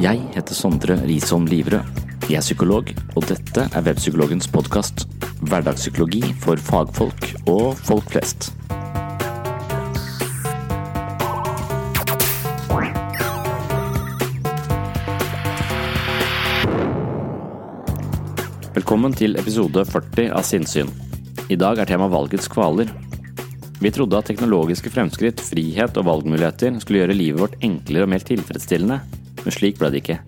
Jeg heter Sondre Risholm Livrød. Jeg er psykolog, og dette er Webpsykologens podkast. Hverdagspsykologi for fagfolk og folk flest. Velkommen til episode 40 av Sinnsyn. I dag er tema valgets kvaler. Vi trodde at teknologiske fremskritt, frihet og valgmuligheter skulle gjøre livet vårt enklere og mer tilfredsstillende, men slik ble det ikke.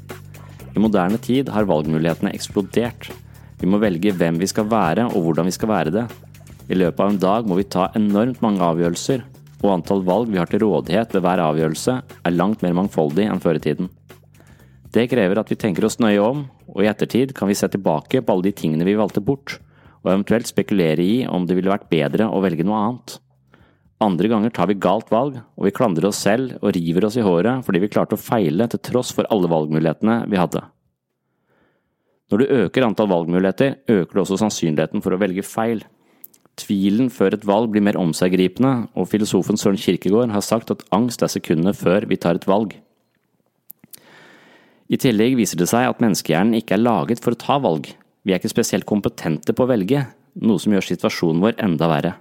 I moderne tid har valgmulighetene eksplodert. Vi må velge hvem vi skal være og hvordan vi skal være det. I løpet av en dag må vi ta enormt mange avgjørelser, og antall valg vi har til rådighet ved hver avgjørelse er langt mer mangfoldig enn før i tiden. Det krever at vi tenker oss nøye om, og i ettertid kan vi se tilbake på alle de tingene vi valgte bort, og eventuelt spekulere i om det ville vært bedre å velge noe annet. Andre ganger tar vi galt valg, og vi klandrer oss selv og river oss i håret fordi vi klarte å feile til tross for alle valgmulighetene vi hadde. Når du øker antall valgmuligheter, øker du også sannsynligheten for å velge feil. Tvilen før et valg blir mer omseggripende, og filosofen Søren Kirkegård har sagt at angst er sekundene før vi tar et valg. I tillegg viser det seg at menneskehjernen ikke er laget for å ta valg. Vi er ikke spesielt kompetente på å velge, noe som gjør situasjonen vår enda verre.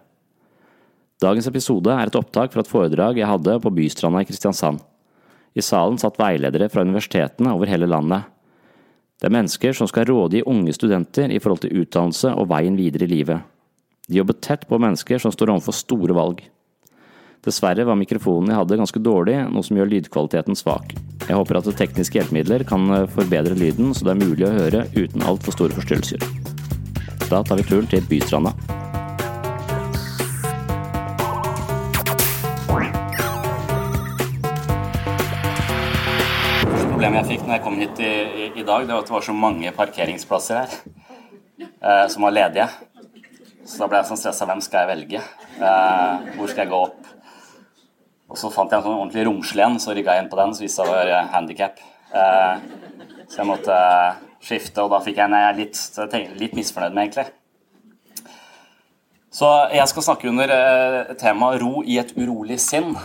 Dagens episode er et opptak fra et foredrag jeg hadde på Bystranda i Kristiansand. I salen satt veiledere fra universitetene over hele landet. Det er mennesker som skal rådgi unge studenter i forhold til utdannelse og veien videre i livet. De jobber tett på mennesker som står overfor store valg. Dessverre var mikrofonen jeg hadde ganske dårlig, noe som gjør lydkvaliteten svak. Jeg håper at tekniske hjelpemidler kan forbedre lyden, så det er mulig å høre uten altfor store forstyrrelser. Da tar vi turen til Bystranda. Problemet jeg fikk når jeg kom hit i, i, i dag, det var at det var så mange parkeringsplasser her eh, som var ledige. Så da ble jeg sånn stressa. Hvem skal jeg velge? Eh, hvor skal jeg gå opp? Og så fant jeg en sånn ordentlig romslig en, så rygga jeg inn på den, så viste det seg å være handikap. Eh, så jeg måtte eh, skifte, og da fikk jeg en jeg er litt, litt misfornøyd med, egentlig. Så jeg skal snakke under eh, temaet 'ro i et urolig sinn'.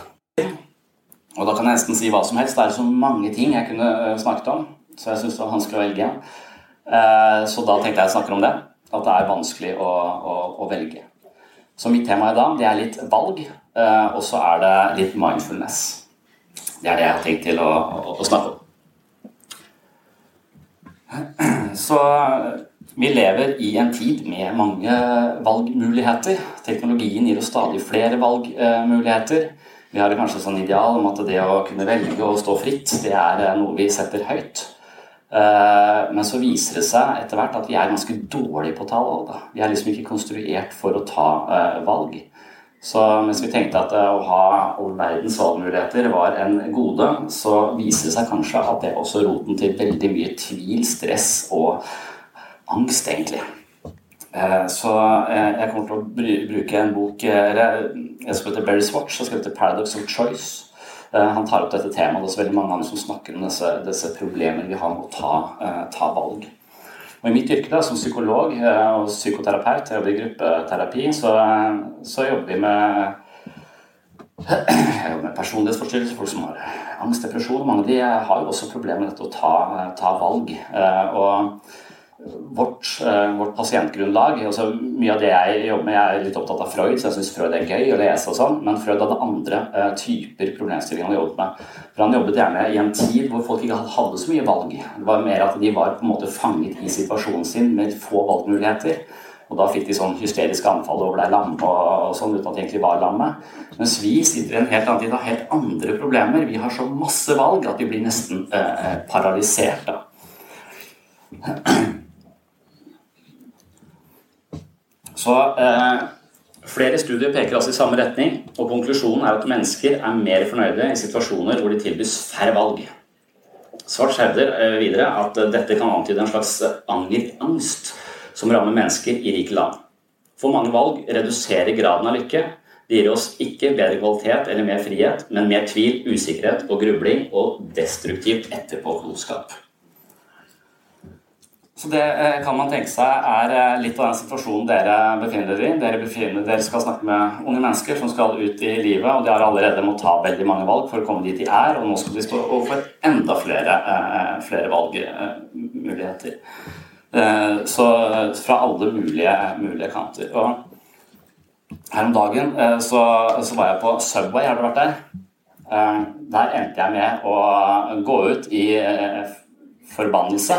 Og da kan jeg nesten si hva som helst. Det er så mange ting jeg kunne eh, snakket om, så jeg syns det var vanskelig å velge. Eh, så da tenkte jeg å snakke om det. At det er vanskelig å, å, å velge. Så mitt tema i dag det er litt valg, eh, og så er det litt mindfulness. Det er det jeg har tenkt til å, å, å snakke om. Så vi lever i en tid med mange valgmuligheter. Teknologien gir oss stadig flere valgmuligheter. Vi har kanskje sånn ideal om at det å kunne velge å stå fritt, det er noe vi setter høyt. Men så viser det seg etter hvert at vi er ganske dårlige på å ta valg. Vi er liksom ikke konstruert for å ta valg. Så mens vi tenkte at å ha all verdens valgmuligheter var en gode, så viser det seg kanskje at det er også roten til veldig mye tvil, stress og angst, egentlig. Så jeg kommer til å bruke en bok jeg som heter Barry Swatch, som heter 'Paradox of Choice'. Han tar opp dette temaet. Det er så veldig mange andre som snakker om disse, disse problemene vi har med å ta, ta, valg. Og I mitt yrke da, som psykolog og psykoterapeut, jeg jobber i gruppeterapi, så, så jobber vi med jeg jobber med personlighetsforstyrrelser, folk som har angst, depresjon. Mange av de har jo også problemer med dette å ta, ta valg. Og vårt, uh, vårt, pasientgrunnlag altså Mye av det jeg jobber med, jeg er litt opptatt av Freud, så jeg syns Freud er gøy å lese og sånn, men Freud hadde andre uh, typer problemstillinger han jobbet med. For han jobbet gjerne i en tid hvor folk ikke hadde så mye valg. Det var mer at de var på en måte fanget i situasjonen sin med få valgmuligheter. Og da fikk de sånn hysteriske anfall over deg lamme og, sånn uten at de egentlig var lamme. Mens vi sitter i en helt annen tid og har helt andre problemer. Vi har så masse valg at vi blir nesten paralysert paralyserte. Så eh, flere studier peker altså i samme retning, og konklusjonen er at mennesker er mer fornøyde i situasjoner hvor de tilbys færre valg. Svart hevder eh, videre at dette kan antyde en slags angerangst som rammer mennesker i rike land. For mange valg reduserer graden av lykke. Det gir oss ikke bedre kvalitet eller mer frihet, men mer tvil, usikkerhet og grubling og destruktivt etterpåklokskap. Så det eh, kan man tenke seg er eh, litt av den situasjonen dere befinner dere i. Dere, befinner, dere skal snakke med unge mennesker som skal ut i livet, og de har allerede måttet ta veldig mange valg for å komme dit de er, og nå skal de stå overfor enda flere, eh, flere valgmuligheter. Så fra alle mulige, mulige kanter. Og her om dagen så, så, var jeg på Subway, har du vært der? Der endte jeg med å gå ut i forbannelse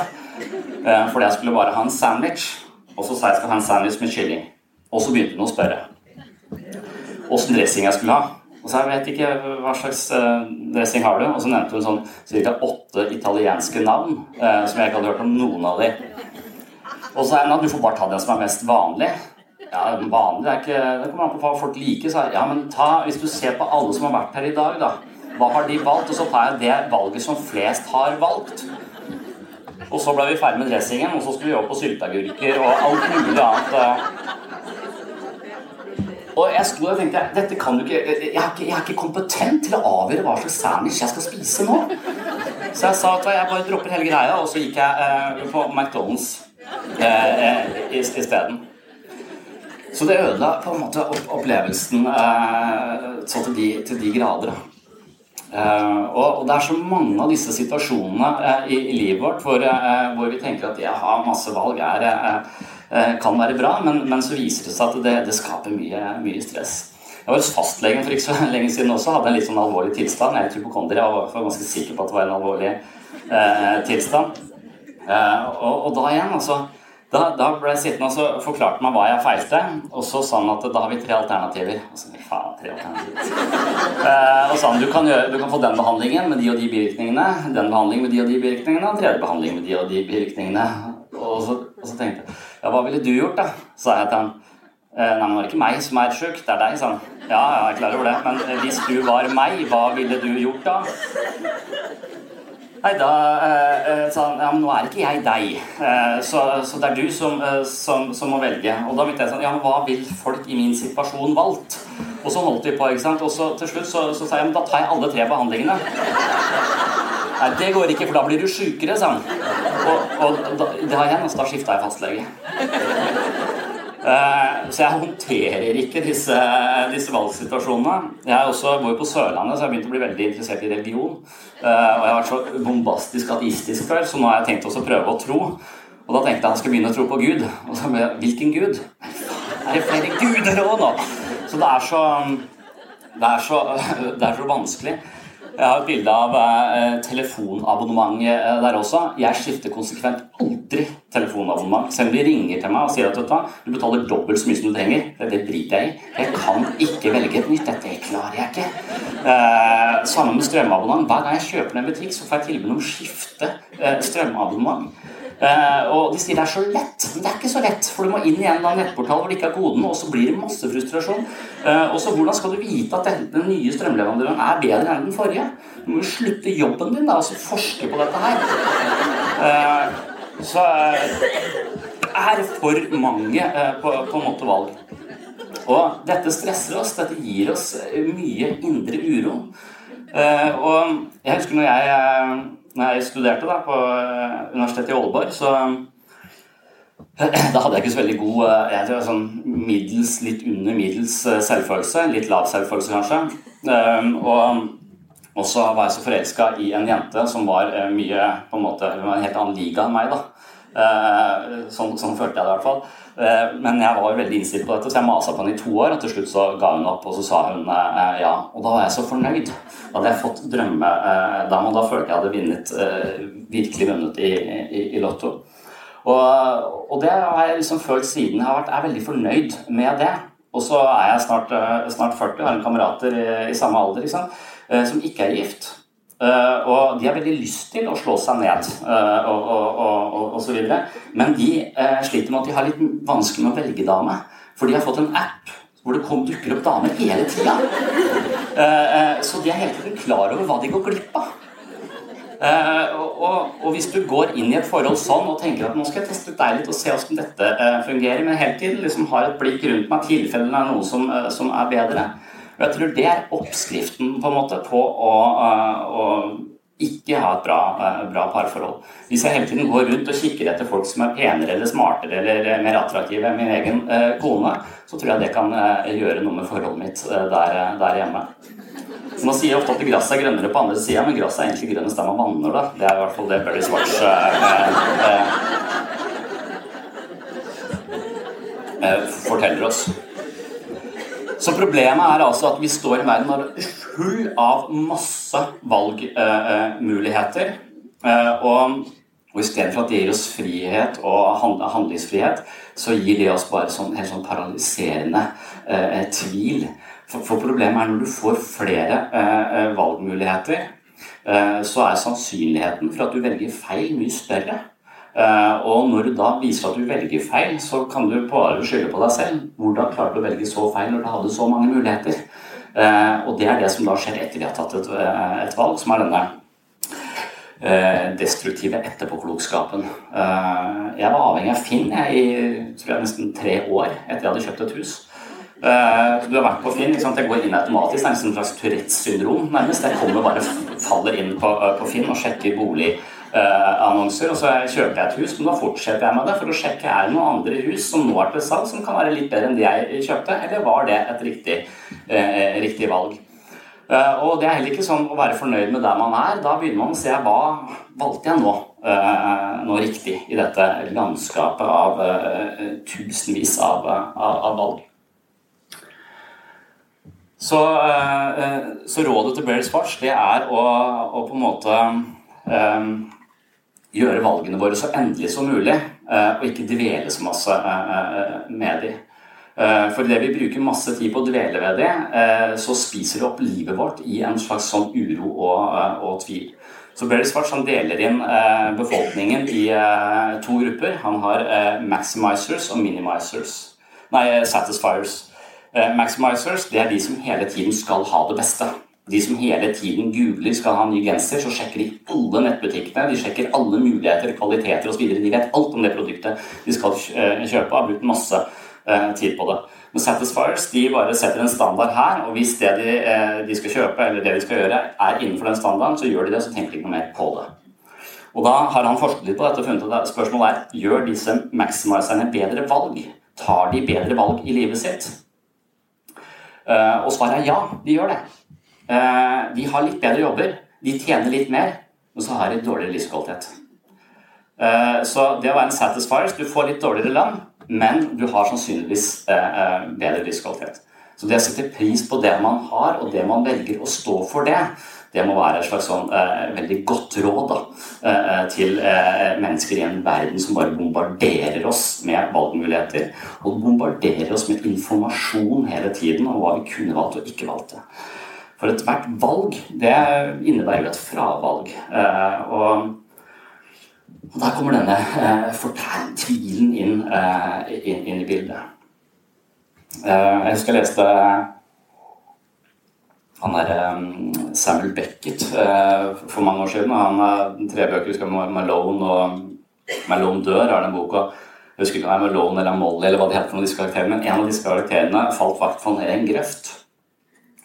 Eh, fordi jeg skulle bare ha en sandwich. Og så sa jeg skal ha en sandwich med kylling. Og så begynte hun å spørre åssen dressing jeg skulle ha. Og så jeg vet ikke hva slags eh, dressing har du? Og så nevnte hun sånn ca. åtte italienske navn eh, som jeg ikke hadde hørt om noen av de. Og så sa jeg at du får bare ta den som er mest vanlig. Ja, vanlig er ikke Det kommer an på hva folk liker. Så jeg, ja, men ta, hvis du ser på alle som har vært her i dag, da. Hva har de valgt? Og så tar jeg det valget som flest har valgt. Og så ble vi ferdig med dressingen, og så skulle vi opp på sylteagurker og alt mulig annet. Eh. Og jeg sto og tenkte dette kan du ikke, jeg er ikke, jeg er ikke kompetent til å avgjøre hva slags sandwich jeg skal spise nå. Så jeg sa at jeg bare dropper hele greia, og så gikk jeg eh, på McDonald's eh, isteden. Så det ødela på en måte opplevelsen eh, til, de, til de grader. Uh, og, det er så mange av disse situasjonene uh, i, i, livet vårt hvor, uh, hvor, vi tenker at det å ha masse valg er, kan være bra, men, men, så viser det seg at det, det skaper mye, mye, stress. Jeg var hos fastlegen for ikke så lenge siden også, hadde en litt sånn alvorlig tilstand. Jeg er hypokonder, jeg var ganske sikker på at det var en alvorlig tilstand. Og, og, da igjen, altså da, da, ble jeg sittende og så forklarte meg hva jeg feilte, og så sa han at da har vi tre alternativer. Og så, faen, tre alternativer. Eh, og sa han du kan, gjøre, du kan få den behandlingen med de og de bivirkningene, den behandlingen med de og de bivirkningene, og tredje behandling med de og de bivirkningene. Og så, og så tenkte jeg ja, hva ville du gjort, da? sa jeg til han. Eh, nei, men det er ikke meg som er sjuk, det er deg, sa han. Ja, jeg er klar over det, men hvis du var meg, hva ville du gjort da? Nei, da eh, eh, sa han ja, men nå er ikke jeg deg, eh, så, så, det er du som, eh, som, som, må velge. Og da begynte jeg sånn Ja, men hva vil folk i min situasjon valgt? Og så holdt vi på, ikke sant. Og så til slutt så, så sa jeg men da tar jeg alle tre behandlingene. Nei, det går ikke, for da blir du sjukere, sa han. Og, og da, det har igjen, altså, da skifta jeg fastlege. Eh, så jeg håndterer ikke disse, disse valgsituasjonene. Jeg også bor på Sørlandet, så jeg har begynt å bli veldig interessert i religion. Eh, og jeg har vært så bombastisk ateistisk før, så nå har jeg tenkt også å prøve å tro. Og da tenkte jeg han skulle begynne å tro på Gud. Og så ble jeg Hvilken Gud? Er det flere guder òg nå? Så det er så det er så, det er så vanskelig. Jeg har et bilde av eh, telefonabonnement eh, der også. Jeg skifter konsekvent aldri telefonabonnement. Selv om de ringer til meg og sier at du betaler dobbelt så mye som du trenger. Det driter jeg i. Jeg kan ikke velge et nytt. Dette klarer jeg ikke. Eh, sammen med strømabonnement. Hver gang jeg kjøper en butikk, så får jeg tilbud om å skifte eh, strømabonnement. Uh, og de sier det er så lett, men det er ikke så lett. For du må inn i en nettportal hvor det ikke er koden, og så blir det masse frustrasjon. Uh, og så hvordan skal du vite at den, den nye strømleverandøren er bedre enn den forrige? Du må jo slutte jobben din da, og så forske på dette her. Uh, så er for mange på, på en måte valg. Og dette stresser oss, dette gir oss mye indre uro. og jeg husker når jeg jeg studerte da, på eh, Universitetet i Aalborg, så da hadde jeg ikke så veldig god eh, jeg tror sånn middels, litt under middels eh, selvfølelse. Litt lav selvfølelse, kanskje. Ehm, og så var jeg så forelska i en jente som var mye på en måte, en helt annen liga enn meg. da. Sånn, sånn følte jeg det i hvert fall. Eh, men jeg var veldig innstilt på dette, så jeg masa på henne i to år. Og til slutt så ga hun opp, og så sa hun eh, ja. Og da var jeg så fornøyd. Da hadde jeg fått drømme eh, da, følte jeg hadde vunnet, virkelig vunnet i, i, i Lotto. Og, og, det har jeg liksom følt siden. Jeg har vært, er veldig fornøyd med det. Og så er jeg snart, snart 40, har en kamerater i, i samme alder liksom, som ikke er gift. Uh, og de har veldig lyst til å slå seg ned uh, og, og, og, så videre. Men de uh, sliter med at de har litt vanskelig med å velge dame. For de har fått en app hvor det kom, dukker opp damer hele tida. Eh, eh, så de er hele tiden klar over hva de går glipp av. Uh, og, og, hvis du går inn i et forhold sånn og tenker at nå skal jeg teste deg litt og se hvordan dette uh, fungerer, men hele tiden liksom har et blikk rundt meg tilfelle det er noe som, uh, som, er bedre og Jeg tror det er oppskriften på en måte på å, å ikke ha et bra, bra, parforhold. Hvis jeg hele tiden går rundt og kikker etter folk som er penere eller smartere eller mer attraktive enn min egen kone, så tror jeg det kan gjøre noe med forholdet mitt der, der hjemme. Man sier ofte at gresset er grønnere på andre sida, men gresset er egentlig grønnest der man vanner det. Det er i hvert fall det Berry Swartz eh, eh, eh, forteller oss. Så problemet er altså at vi står i en verden full av masse valgmuligheter. og, og istedenfor at det gir oss frihet og handlingsfrihet, så gir det oss bare sånn, helt sånn paralyserende tvil. For, for, problemet er når du får flere eh, eh, valgmuligheter, eh, så er sannsynligheten for at du velger feil, mye større. Eh, og når du da viser at du velger feil, så kan du bare skylde på deg selv. Hvordan klarte du å velge så feil når du hadde så mange muligheter? Eh, og det er det som da skjer etter vi har tatt et, eh, valg, som er denne destruktive etterpåklokskapen. Jeg var avhengig av Finn jeg, i tror jeg, nesten tre år etter jeg hadde kjøpt et hus. Du har vært på Finn. Liksom, Jeg går inn automatisk. Det er en slags Tourettes syndrom, nærmest. Jeg kommer bare faller inn på, på Finn og sjekker boligannonser. Uh, og så kjøper jeg et hus, men da fortsetter jeg med det for å sjekke er det noen andre hus som nå er til salg, som kan være litt bedre enn de jeg kjøpte, eller var det et riktig, riktig valg? og det er heller ikke sånn å være fornøyd med der man er. Da begynner man å se hva valgte jeg nå, nå riktig i dette landskapet av tusenvis av, av, av valg. Så, eh, så, rådet til Berry Sports det er å, å, på en måte um, gjøre valgene våre så endelige som mulig, uh, og ikke dvele så masse uh, med dem. For idet vi bruker masse tid på å dvele ved det, så spiser det opp livet vårt i en slags sånn uro og, og tvil. Så Barry Svart deler inn befolkningen i to grupper. Han har maximizers og minimizers. Nei, satisfiers. Eh, maximizers det er de som hele tiden skal ha det beste. De som hele tiden googler skal ha ny genser, så sjekker de alle nettbutikkene. De sjekker alle muligheter, kvaliteter osv. De vet alt om det produktet de skal eh, kjøpe. Har brukt masse eh, tid på det. Men Satisfiers de bare setter en standard her, og hvis det de, de, skal kjøpe eller det de skal gjøre, er innenfor den standarden, så gjør de det, så tenker de ikke noe mer på det. Og Da har han forsket litt på dette og funnet at spørsmålet er gjør disse maximizerne bedre valg. Tar de bedre valg i livet sitt? Eh, og svaret er ja, de gjør det. Eh, de har litt bedre jobber, de tjener litt mer, og så har de dårligere livskvalitet. Eh, så det å være en satisfier Du får litt dårligere lønn, men du har sannsynligvis bedre livskvalitet. Så det å sette pris på det man har, og det man velger å stå for det, det må være et slags sånn, eh, veldig godt råd da, eh, til eh, mennesker i en verden som bare bombarderer oss med valgmuligheter. Og bombarderer oss med informasjon hele tiden om hva vi kunne valgt og ikke valgte. For ethvert valg det innebærer et fravalg. Eh, og, og der kommer denne eh, tvilen inn, eh, inn, inn, i bildet. Eh, jeg husker jeg leste han er Samuel Beckett for mange år siden. Han har tre bøker. husker Malone og Malone dør er den boka. Jeg husker ikke om det er Malone eller Molly eller hva det heter for disse karakterene, men en av disse karakterene falt faktisk ned i en grøft.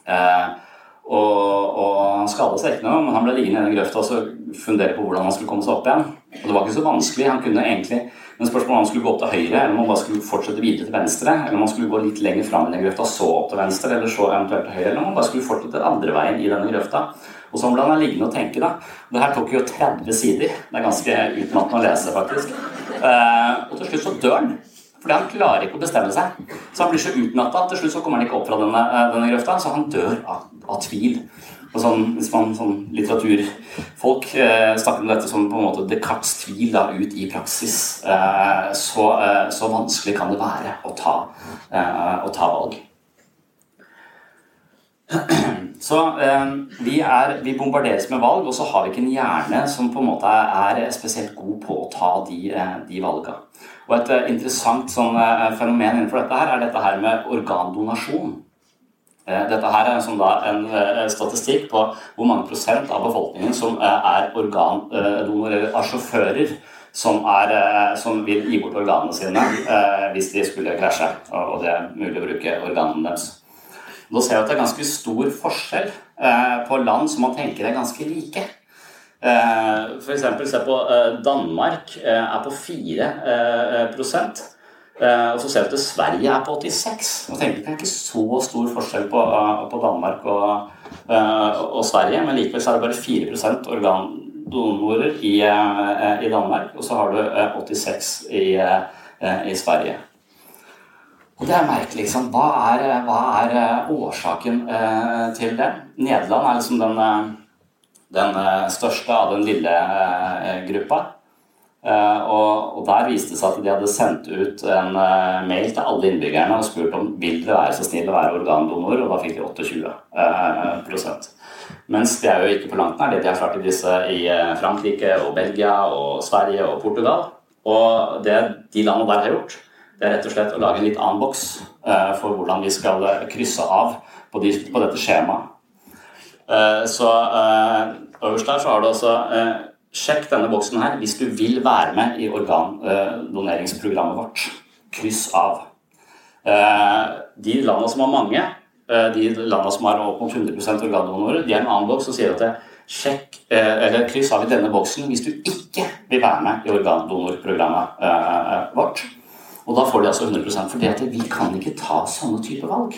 Uh, og, og, han skada seg ikke noe, men han ble liggende i den grøfta og fundere på hvordan han skulle komme seg opp igjen. Og det var ikke så vanskelig. Han kunne egentlig men spørsmålet om han skulle gå opp til høyre, eller om han bare skulle fortsette videre til venstre, eller om han skulle gå litt lenger fram i den grøfta, så opp til venstre, eller så eventuelt til høyre, eller om han bare skulle fortsette andre veien i denne grøfta. Og sånn ble han liggende og tenke, da. Det her tok jo 30 sider. Det er ganske utmattende å lese, faktisk. Uh, og til slutt så dør han. Fordi han klarer ikke å bestemme seg. Så han blir så utmatta at til slutt så kommer han ikke opp fra denne, eh, denne grøfta, så han dør av, av tvil. Og sånn, hvis man sånn litteraturfolk eh, snakker om dette som på en måte Descartes' tvil da, ut i praksis, eh, så, eh, så, vanskelig kan det være å ta, eh, å ta valg. Så eh, vi, er, vi, bombarderes med valg, og så har vi ikke en hjerne som på en måte er spesielt god på å ta de, de valgene. Og et interessant sånn, fenomen innenfor dette her er dette her med organdonasjon. Dette her er som da en statistikk på hvor mange prosent av befolkningen som er organdonorer, av sjåfører som, er, som, vil gi bort organene sine hvis de skulle krasje. Og det er mulig å bruke organene deres. Nå ser vi at det er ganske stor forskjell eh, på land som man tenker er ganske like. Eh, F.eks. se på eh, Danmark er på 4 prosent. Og så ser vi at Sverige er på 86. Nå tenker Det er ikke så stor forskjell på, på Danmark og, og, Sverige, men likevel er det bare 4% organdonorer i, i Danmark, og så har du 86 i, i Sverige. Og det er merkelig. Liksom. Hva, er, hva er eh, årsaken eh, til det? Nederland er liksom den, eh, den eh, største av den lille eh, gruppa. Eh, og, der viste det seg at de hadde sendt ut en mail til alle innbyggerne og spurt om vil dere være så snill å være organdonor, og da fikk de 28 prosent. Mens det er jo ikke på langt nær det de har klart i disse i Frankrike og Belgia og Sverige og Portugal. Og det de landene der har gjort, det er rett og slett å lage en litt annen boks for hvordan vi skal eh, krysse av på dette skjemaet. Uh, så uh, øverst der så har du altså Sjekk denne boksen her hvis du vil være med i organdoneringsprogrammet vårt. Kryss av. De landene som har mange, de landene som har opp mot 100 organdonorer, de har en annen boks som sier at sjekk, eller kryss av i denne boksen hvis du ikke vil være med i organdonorprogrammet vårt. Og da får de altså 100 fordi at vi kan ikke ta sånne type valg.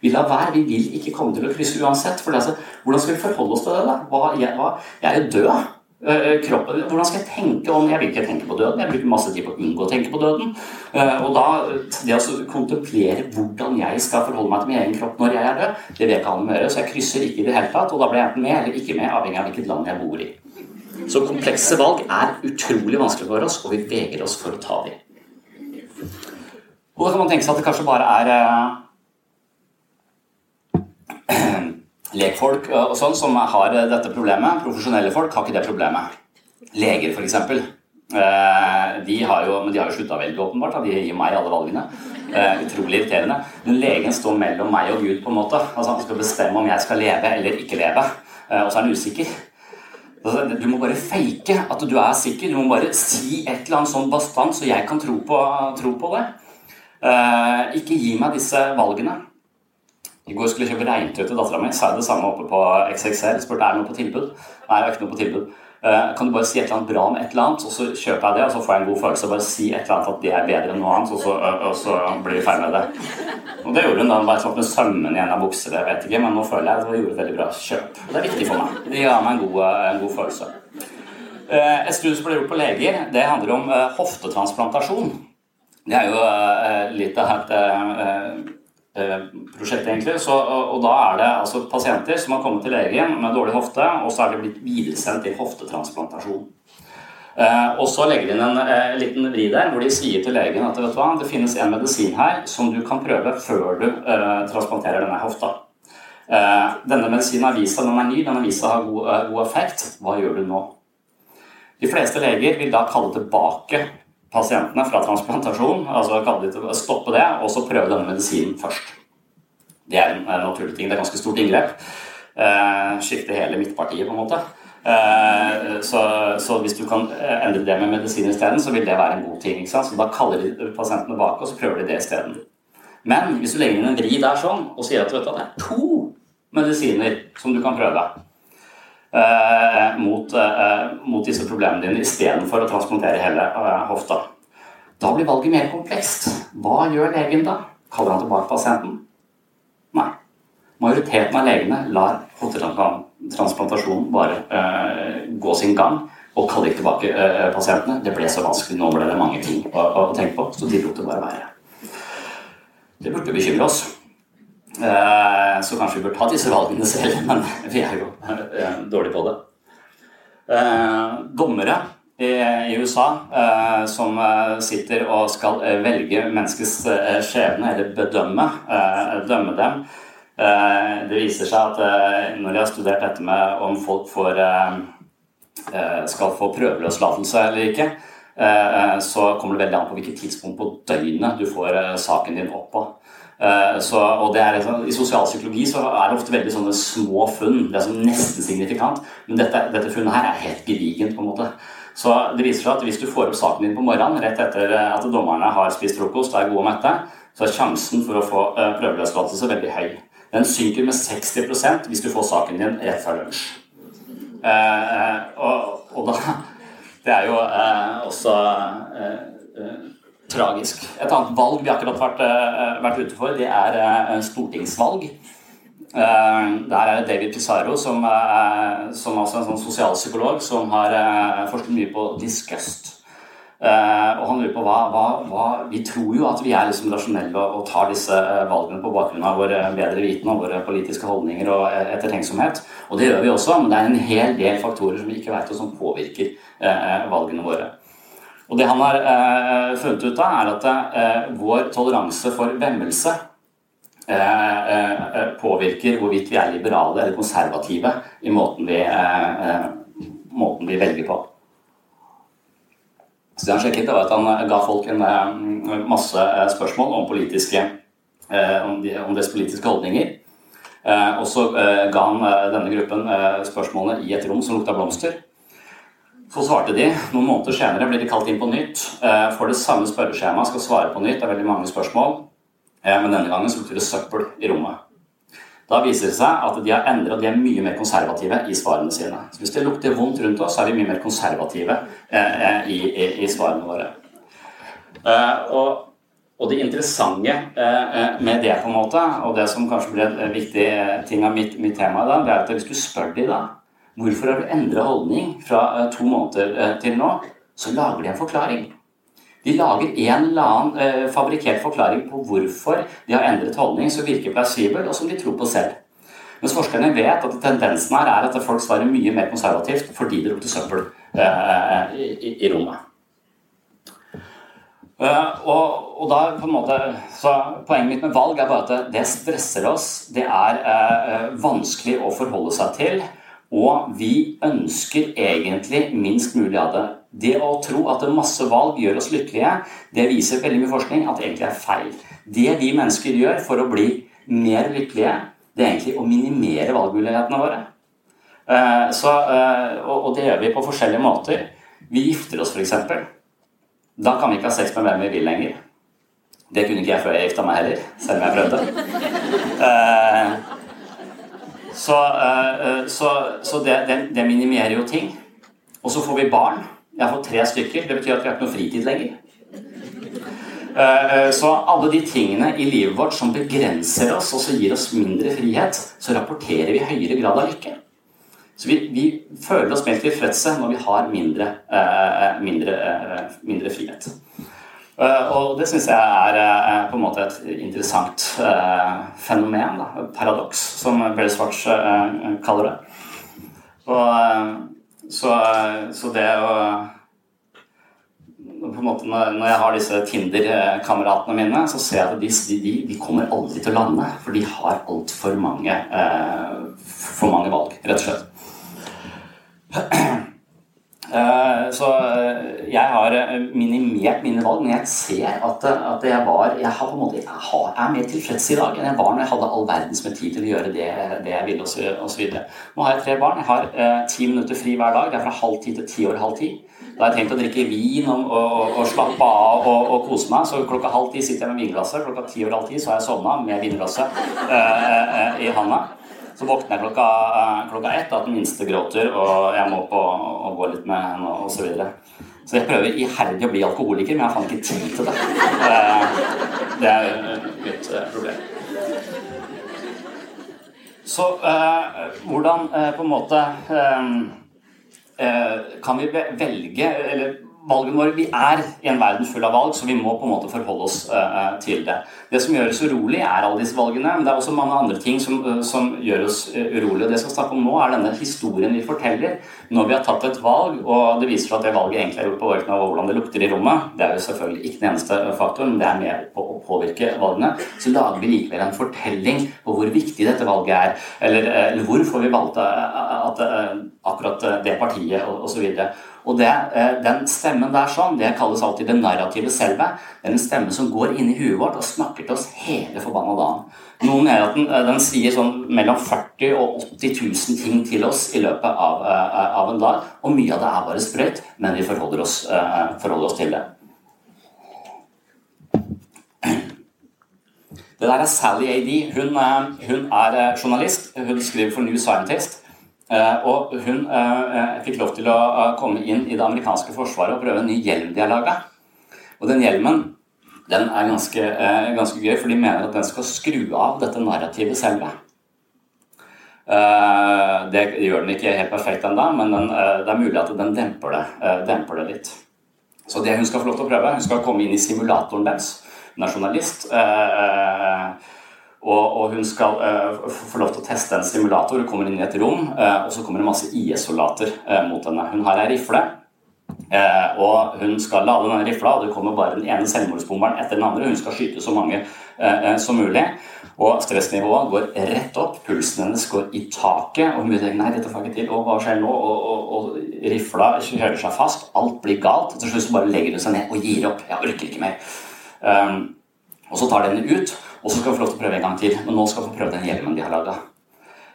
Vi lar være. Vi vil ikke komme til å krysse uansett. For altså, hvordan skal vi forholde oss til det? da? Hva, jeg, hva, jeg, er jo død. Uh, kroppen, hvordan skal jeg tenke om Jeg vil ikke tenke på døden. Jeg bruker masse tid på å unngå å tenke på døden. Uh, og da, det å kontemplere hvordan jeg skal forholde meg til min egen kropp når jeg er død, det vet jeg med å gjøre. Så jeg krysser ikke i det hele tatt. Og da blir jeg enten med eller ikke med, avhengig av hvilket land jeg bor i. Så komplekse valg er utrolig vanskelig for oss, og vi vegrer oss for å ta dem. Og da kan man tenke seg at det kanskje bare er eh, lekfolk og sånn som har dette problemet. Profesjonelle folk har ikke det problemet. Leger, f.eks. Eh, de har jo, de har jo slutta velge, åpenbart. De gir meg alle valgene. Eh, utrolig irriterende. Men legen står mellom meg og Gud, på en måte. Altså Han skal bestemme om jeg skal leve eller ikke leve. Eh, og så er han usikker. Altså, du må bare fake at du er sikker. Du må bare si et eller annet sånn bastant, så jeg kan tro på, tro på det. Ikke gi meg disse valgene. I går skulle jeg kjøpe regntøy til dattera mi. Sa jeg det samme oppe på XXL. Spurte er det noe på tilbud. Nei, det er ikke noe på tilbud. Uh, kan du bare si et eller annet bra om et eller annet, og så kjøper jeg det, og så får jeg en god følelse. Bare si et eller annet at det er bedre enn noe annet, og så, uh, og så blir vi ferdig med det. Og det gjorde hun da. Hun bare slapp med sømmen i en av buksene, jeg vet ikke, men nå føler jeg at hun gjorde et veldig bra kjøp. Og det er viktig for meg. Det gir meg en god, en god følelse. Et studie som ble gjort på leger, det handler om hoftetransplantasjon. Det er jo litt av et prosjekt, egentlig. Så, og, da er det altså pasienter som har kommet til legen med dårlig hofte, og så er de blitt videresendt til hoftetransplantasjon. Uh, og så legger de inn en uh, liten vri der hvor de sier til legen at vet du hva, det finnes en medisin her som du kan prøve før du transplanterer denne hofta. denne medisinen har vist seg den er ny, den har vist seg å ha god, god effekt. Hva gjør du nå? De fleste leger vil da kalle tilbake pasientene fra transplantasjon, altså stoppe det, og så prøve denne medisinen først. Det er en, naturlig ting. Det er ganske stort inngrep. Eh, skifte hele midtpartiet, på en måte. Eh, så, så, hvis du kan endre det med medisin isteden, så vil det være en god ting. Så da kaller de pasientene bak, og så prøver de det isteden. Men hvis du legger inn en vri der sånn, og sier at, du at det er to medisiner som du kan prøve mot, eh, mot, disse problemene dine istedenfor å transplantere hele eh, hofta. Da blir valget mer komplekst. Hva gjør legen da? Kaller han tilbake pasienten? Nei. Majoriteten av legene lar hoftetransplantasjonen bare eh, gå sin gang og kaller ikke tilbake eh, pasientene. Det ble så vanskelig, nå ble det mange ting å, å tenke på, så de lot det bare være. Det burde bekymre oss. Eh, så kanskje vi bør ta disse valgene selv, men vi er jo eh, dårlige på det. Eh, dommere i USA som sitter og skal velge menneskets skjebne, eller bedømme, dømme dem Det viser seg at når jeg har studert dette med om folk får, skal få prøveløslatelse eller ikke, så kommer det veldig an på hvilket tidspunkt på døgnet du får saken din opp på. Så, og liksom, I sosialpsykologi så er det ofte veldig sånne små funn. Det er sånn nesten signifikant. Men dette, dette funnet her er helt gedigent. på en måte. Så det viser seg at hvis du får opp saken din på morgenen rett etter at dommerne har spist frokost er gode og mette, så er sjansen for å få prøveløslatelse veldig høy. Den synker med 60% hvis du får saken din rett før lunsj. Eh, og, og, da Det er jo eh, også eh, eh tragisk. Et annet valg vi akkurat har eh, vært ute for, det er eh, stortingsvalg. Der er det David Pizarro, som, som er en sånn sosialpsykolog, som har forsket mye på disgust. Og han lurer på hva, hva, hva, Vi tror jo at vi er liksom rasjonelle og, tar disse valgene på bakgrunn av vår bedre viten og våre politiske holdninger og ettertenksomhet. Og det gjør vi også, men det er en hel del faktorer som vi ikke vet og som påvirker valgene våre. Og det han har funnet ut av, er at vår toleranse for vemmelse påvirker hvorvidt vi er liberale eller konservative i måten vi, måten vi velger på. Så det han sjekket, var at han eh, ga folk en eh, masse eh, spørsmål om, politiske, om, de, om deres politiske holdninger. Og så ga han denne gruppen spørsmålene i et rom som lukta blomster. Så svarte de. Noen måneder senere blir de kalt inn på nytt. Får det samme spørreskjemaet, skal svare på nytt. Det er veldig mange spørsmål. Men denne gangen lukter det søppel i rommet. Da viser det seg at de har endret, de er mye mer konservative i svarene sine. Så Hvis det lukter vondt rundt oss, så er vi mye mer konservative eh, eh i, i, i, svarene våre. Eh, og, og, det interessante eh, eh, med det, på en måte, og det som kanskje blir en viktig ting av mitt, mitt tema i dag, det er at hvis du spør dem da hvorfor har du endret holdning fra to måneder til nå, så lager de en forklaring. De lager en eller annen eh, fabrikkert forklaring på hvorfor de har endret holdning som virker plausibel, og som de tror på selv. Mens forskerne vet at tendensen her er at folk svarer mye mer konservativt fordi det lukter søppel eh, i, i, rommet. Uh, og, og, da på en måte, så Poenget mitt med valg er bare at det stresser oss. Det er uh, vanskelig å forholde seg til. Og vi ønsker egentlig minst mulig av det. Det å tro at masse valg gjør oss lykkelige, det viser veldig mye forskning at det egentlig er feil. Det vi mennesker gjør for å bli mer lykkelige, det er egentlig å minimere valgmulighetene våre. Eh, så, eh, og det gjør vi på forskjellige måter. Vi gifter oss, f.eks. Da kan vi ikke ha sex med hvem vi vil lenger. Det kunne ikke jeg før jeg gifta meg heller, selv om jeg prøvde. Eh, så, så, så det, det, det minimerer jo ting. Og så får vi barn. Jeg har fått tre stykker. Det betyr at vi har ikke noe fritid lenger. Eh, så alle de tingene i livet vårt som begrenser oss og så gir oss mindre frihet, så rapporterer vi høyere grad av lykke. Så vi, vi føler oss mer tilfredse når vi har mindre, eh, mindre, eh, mindre frihet. Og det syns jeg er på en måte et interessant fenomen. Da. Paradoks, som Barry Swartz kaller det. Og så, så det å på en måte når, jeg har disse Tinder-kameratene mine, så ser jeg at de, de, de, kommer aldri til å lande. For de har altfor mange, eh, for mange valg, rett og slett. Eh, så eh, jeg har eh, minimert mine valg, men jeg ser at, jeg var Jeg, har på en måte, jeg er mer tilfreds i dag enn jeg var når jeg hadde all verdens med tid til å gjøre det, det jeg ville osv. Nå har jeg tre barn. Jeg har ti minutter fri hver dag. Det er fra halv ti til ti over halv ti. Da har jeg tenkt å drikke vin og, og, og slappe av og, og, kose meg. Så klokka halv ti sitter jeg med vinglasset. Klokka ti over halv ti så har jeg sovna med vinglasset uh, i handa. Så våkner jeg klokka, eh, klokka ett, at den minste gråter, og jeg må opp og, gå litt med henne osv. Så, videre. så jeg prøver iherdig å bli alkoholiker, men jeg har ikke tid til det. Eh, det er mitt eh, problem. Så hvordan på en måte kan vi velge eller valgene våre Vi er i en verden full av valg, så vi må på en måte forholde oss uh, til det. Det som gjør oss urolig, er alle disse valgene, men det er også mange andre ting som, uh, som gjør oss urolige. Det jeg skal snakke om nå, er denne historien vi forteller når vi har tatt et valg, og det viser seg at det valget egentlig er gjort på bakgrunn av hvordan det lukter i rommet. Det er jo selvfølgelig ikke den eneste faktoren, men det er med på å påvirke valgene. Så lager vi likevel en fortelling på hvor viktig dette valget er, eller, eller hvorfor vi valgte at, akkurat det partiet osv. Og, og, så Og det, eh, den stemmen der sånn, det kalles alltid det narrative selve. Det er en stemme som går inn i huet vårt og snakker til oss hele forbanna dagen. Noen mener at den, eh, den, sier sånn mellom 40 og 80 000 ting til oss i løpet av, uh, av en dag. Og mye av det er bare sprøyt, men vi forholder oss, forholder oss til det. Det der er Sally A.D. Hun, hun, er journalist. Hun skriver for New Scientist. Og hun fikk lov til å komme inn i det amerikanske forsvaret og prøve en ny hjelm de har laga. Og den hjelmen den er ganske, eh, ganske, gøy, for de mener at den skal skru av dette narrativet selve. Eh, det gjør den ikke helt perfekt ennå, men den, eh, det er mulig at den demper det, eh, demper det, litt. Så det hun skal få lov til å prøve Hun skal komme inn i simulatoren deres. Hun er journalist. Og, og, hun skal få lov til å teste en simulator. Hun kommer inn i et rom, og så kommer det masse IS-soldater mot henne. Hun har ei rifle og hun skal lade denne rifla, og det kommer bare den ene selvmordsbomberen etter den andre. Hun skal skyte så mange som mulig. Og stressnivået går rett opp, pulsen hennes går i taket. Og hun tenker nei, dette får jeg ikke til, og hva skjer nå? Og, og, og rifla kjører seg fast, alt blir galt. Til slutt bare legger hun seg ned og gir opp. Jeg orker ikke mer. Um, og så tar de henne ut, og så skal vi få lov til å prøve en gang til. Men nå skal vi få prøve den hjelmen de har laga.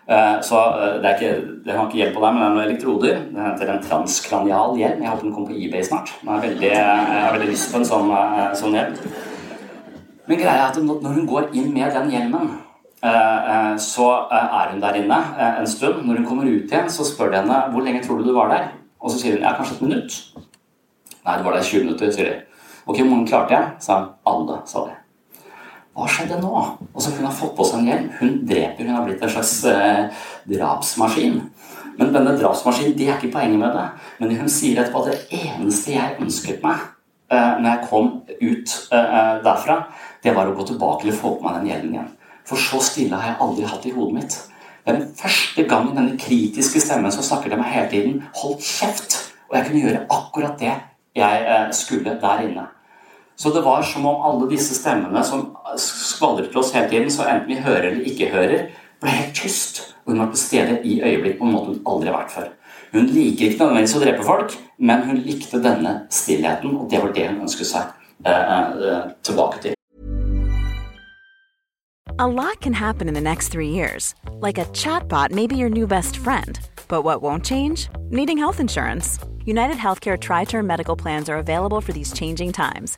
Eh, så eh, det, er ikke, det har ikke hjelp på deg, men det er noen elektroder. Det heter en transkranial hjelm. Jeg håper den kommer på eBay snart. Veldig, jeg har veldig lyst på en sånn, eh, sånn hjelm. Men greia er at når hun går inn med den hjelmen, så er hun der inne en stund. Når hun kommer ut igjen, så spør de henne hvor lenge tror du du var der. Og så sier hun ja, kanskje et minutt. Nei, du var der 20 minutter, sier de. Ok, hvor mange klarte jeg? sa hun. Alle, sa de. Hva skjedde nå? Og så Hun har fått på seg en hjelm. Hun dreper. Hun har blitt en slags eh, drapsmaskin. Men denne drapsmaskinen, det er ikke poenget med det. Men hun sier etterpå at det eneste jeg ønsket meg eh, når jeg kom ut eh, derfra, det var å gå tilbake og få på meg den hjelmen igjen. For så stille har jeg aldri hatt i hodet mitt. Det er den første gangen denne kritiske stemmen som snakker til meg hele tiden, holdt kjeft. Og jeg kunne gjøre akkurat det jeg eh, skulle der inne. Så det var som om alle disse stemmene som skvaldret til oss hele tiden, så enten vi hører eller ikke hører, ble helt tyst. Og hun var til stede i øyeblikk på en måte hun aldri har vært før. Hun liker ikke nødvendigvis å drepe folk, men hun likte denne stillheten, og det var det hun ønsket seg uh, uh, tilbake til. A lot can happen in the next three years. Like a chatbot may be your new best friend. But what won't change? Needing health insurance. United Healthcare Tri Term Medical Plans are available for these changing times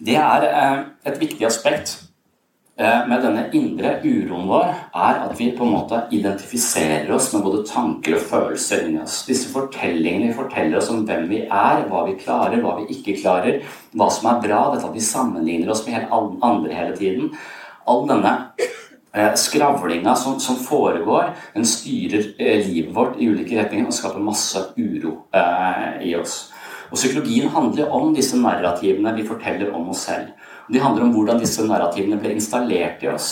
Det er eh, et viktig aspekt eh, med denne indre uroen vår, er at vi på en måte identifiserer oss med både tanker og følelser inni oss. Disse fortellingene forteller oss om hvem vi er, hva vi klarer, hva vi ikke klarer, hva som er bra, dette at vi sammenligner oss med andre hele tiden. All denne eh, skravlinga som, som, foregår, den styrer livet vårt i ulike retninger og skaper masse uro i oss. Og Psykologien handler om disse narrativene vi forteller om oss selv. De handler om hvordan disse narrativene ble installert i oss.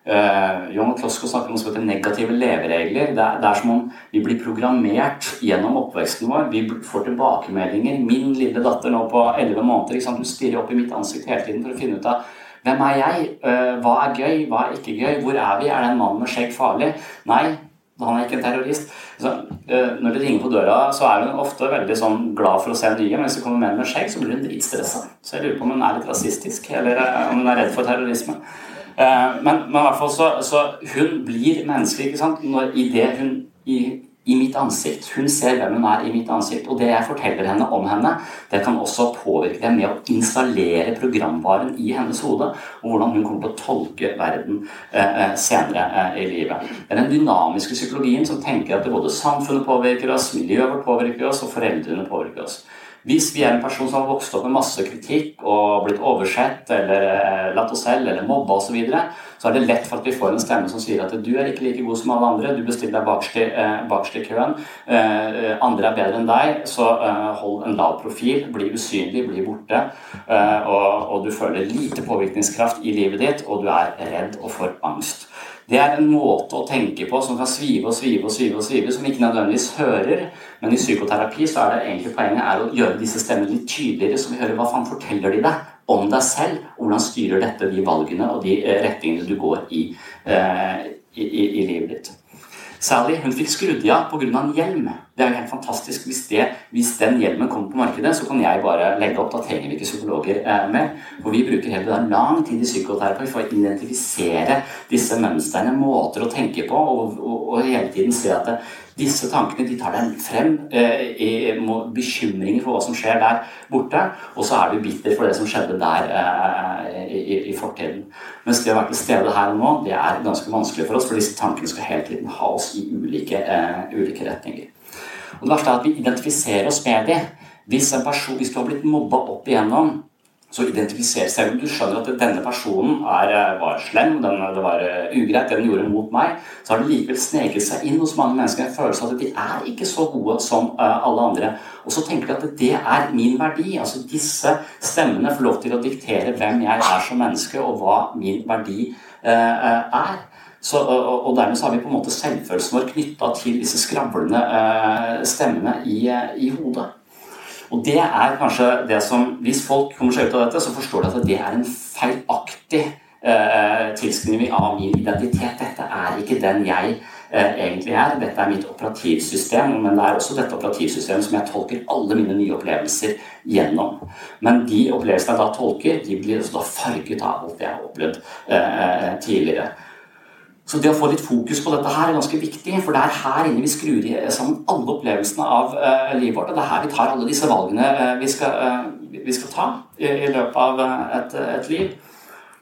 Uh, John Klosko snakker om noe som heter negative leveregler. Det er, det er, som om vi blir programmert gjennom oppveksten vår. Vi får tilbakemeldinger. Min lille datter nå på 11 måneder hun stirrer opp i mitt ansikt hele tiden for å finne ut av hvem er jeg? Uh, hva er gøy? Hva er ikke gøy? Hvor er vi? Er det en mann med skjegg farlig? Nei, han er ikke en terrorist. Så, uh, når det ringer på døra, så er hun ofte veldig sånn glad for å se nye, men hvis det kommer menn med skjegg, så blir hun dritstressa. Så jeg lurer på om hun er litt rasistisk, eller uh, om hun er redd for terrorisme. Uh, men, men, hvert fall så, så hun blir menneskelig ikke sant? Når, i det hun i, i mitt ansikt. Hun ser hvem hun er i mitt ansikt. Og det jeg forteller henne om henne, det kan også påvirke dem med å installere programvaren i hennes hode, og hvordan hun kommer til å tolke verden eh, eh senere eh, i livet. Det er den dynamiske psykologien som tenker at både samfunnet påvirker oss, miljøet påvirker oss, og foreldrene påvirker oss. Hvis vi er en person som har vokst opp med masse kritikk og blitt oversett eller eh, latt oss selv eller mobba osv., så, er det lett for at vi får en stemme som sier at du er ikke like god som alle andre, du bestiller deg bakerst i, eh, køen, eh, andre er bedre enn deg, så eh, hold en lav profil, bli usynlig, bli borte, eh, og, og du føler lite påvirkningskraft i livet ditt, og du er redd og får angst. Det er en måte å tenke på som kan svive og svive og svive, og svive, som ikke nødvendigvis hører. Men i psykoterapi så er det egentlig poenget er å gjøre disse stemmene litt tydeligere, så vi hører hva faen forteller de deg om deg selv, og hvordan styrer dette de valgene og de eh, retningene du går i, eh, i, i, i livet ditt. Sally hun fikk skrudd av pga. en hjelm. Det er jo helt fantastisk. Hvis, det, hvis, den hjelmen kommer på markedet, så kan jeg bare legge opp. Da trenger vi ikke psykologer eh, mer. For vi bruker heller lang tid i psykoterapi for å identifisere disse mønstrene, måter å tenke på, og, og, og hele tiden se at det, disse tankene de tar deg frem eh, bekymringer for hva som skjer der borte, og så er du bitter for det som skjedde der eh, i, i, fortiden. Mens det å være til stede her og nå, det er ganske vanskelig for oss, for disse tankene skal hele tiden ha oss i ulike, eh, ulike retninger. Og Det verste er at vi identifiserer oss med dem. Hvis, en person, hvis du har blitt mobba opp igjennom så identifiserer seg, du skjønner at denne personen er, eh, var slem, den, det var uh, ugreit, det den gjorde mot meg, så har det likevel sneket seg inn hos mange mennesker en følelse av at de er ikke så gode som uh, alle andre. Og så tenker de at det er min verdi. altså Disse stemmene får lov til å diktere hvem jeg er som menneske, og hva min verdi er. Så, og, dermed så har vi på en måte selvfølelsen vår knytta til disse skravlende stemmene i, i hodet. Og det er kanskje det som Hvis folk kommer seg ut av dette, så forstår de at det er en feilaktig eh, tilskrivning av min identitet. Dette er ikke den jeg eh, egentlig er. Dette er mitt operativsystem, men det er også dette operativsystemet som jeg tolker alle mine nye opplevelser gjennom. Men de opplevelsene jeg da tolker, de blir også da farget av alt jeg har opplevd eh, eh tidligere. Så det å få litt fokus på dette her er ganske viktig, for det er her inne vi skrur sammen alle opplevelsene av uh, livet vårt. Og det er her vi tar alle disse valgene uh, vi, skal, uh, vi, skal, ta i, i løpet av et, et, liv.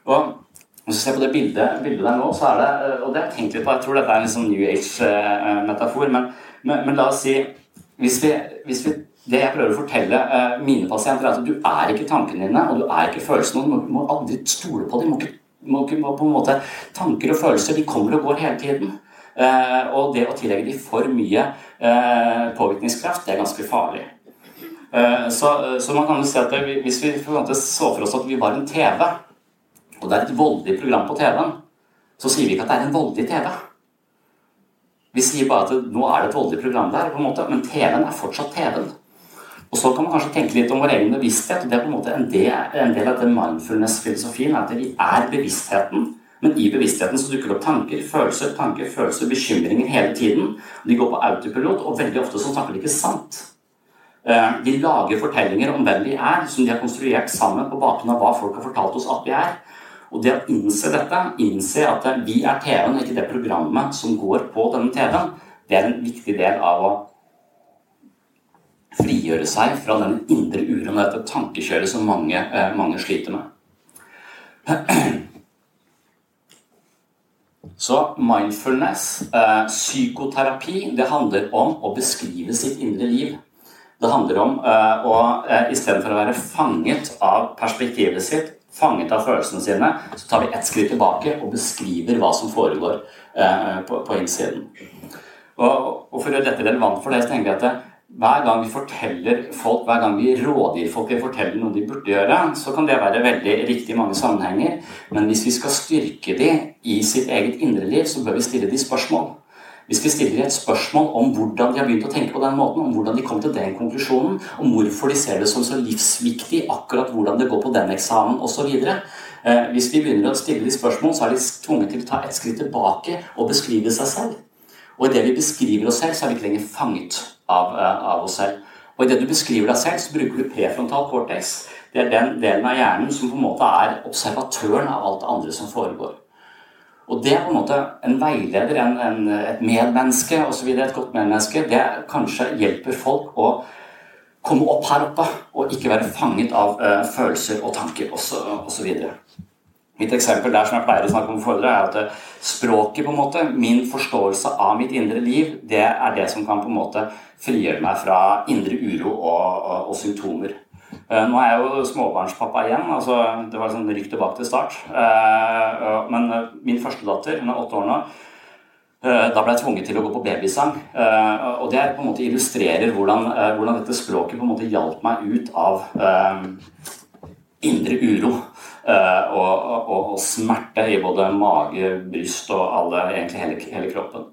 Og hvis du ser på det bildet, bildet der nå, så er det Og det har jeg tenkt litt på, jeg tror dette er en liksom New Age-metafor, men, men, men, la oss si hvis vi, hvis vi det jeg prøver å fortelle mine pasienter, er at du er ikke tankene dine, og du er ikke følelsene. Du må aldri stole på dem. Du må ikke må, må på en måte, Tanker og følelser de kommer og går hele tiden. Eh, og det å tillegge dem for mye eh, påvirkningskraft, det er ganske farlig. Eh, så, så, man kan jo si at det, hvis vi så for oss at vi var en TV, og det er et voldelig program på TV-en, så sier vi ikke at det er en voldelig TV. Vi sier bare at nå er det et voldelig program der, på en måte, men TV-en er fortsatt TV-en. Og så kan man kanskje tenke litt om vår egen bevissthet. og det er på en måte en del, en del av den mindfulness-filosofien at vi er bevisstheten. Men i bevisstheten så dukker det opp tanker, følelser, tanker, følelser, bekymringer hele tiden. De går på autopilot, og veldig ofte så snakker de ikke sant. Eh, de lager fortellinger om hvem de er, som de har konstruert sammen på bakgrunn av hva folk har fortalt oss at vi er. Og det å innse dette, innse at vi er TV-en, ikke det programmet som går på denne TV-en, det er en viktig del av å frigjøre seg fra den indre uroen og dette tankekjøret som mange, eh, mange sliter med. Så mindfulness, eh, psykoterapi, det handler om å beskrive sitt indre liv. Det handler om eh, å istedenfor å være fanget av perspektivet sitt, fanget av følelsene sine, så tar vi ett skritt tilbake og beskriver hva som foregår på, på innsiden. Og for å gjøre dette relevant for det, så tenker jeg at hver gang vi forteller folk, hver gang vi rådgir folk eller forteller noe de burde gjøre, så kan det være veldig riktig i mange sammenhenger. Men hvis vi skal styrke dem i sitt eget indre liv, så bør vi stille dem spørsmål. Hvis vi stiller et spørsmål om hvordan de har begynt å tenke på den måten, om hvordan de kom til den konklusjonen, om hvorfor de ser det som så livsviktig, akkurat hvordan det går på den eksamen osv. Eh, hvis vi begynner å stille de spørsmål, så er de tvunget til å ta et skritt tilbake og beskrive seg selv. Og idet vi beskriver oss selv, så er vi ikke lenger fanget av, eh, av oss selv. Og idet du beskriver deg selv, så bruker du prefrontal cortex. Det er den delen av hjernen som på en måte er observatøren av alt det andre som foregår. Og det er på en måte en veileder, en, en, et medmenneske osv., et godt medmenneske, det kanskje hjelper folk å komme opp her oppe og ikke være fanget av uh, følelser og tanker osv. Mitt eksempel der som jeg pleier å snakke om foredrag, er at eh, språket, på en måte, min forståelse av mitt indre liv, det er det som kan på en måte frigjøre meg fra indre uro og, og, og symptomer. Uh, nå er jeg jo småbarnspappa igjen. altså Det var sånn rykk tilbake til start. Uh, men min første datter, hun er åtte år nå, Eh, da ble jeg tvunget til å gå på babysang. Eh, og det på en måte illustrerer hvordan, eh, hvordan dette språket på en måte hjalp meg ut av indre uro. Og, og, og, smerte i både mage, bryst og alle, egentlig hele, hele kroppen.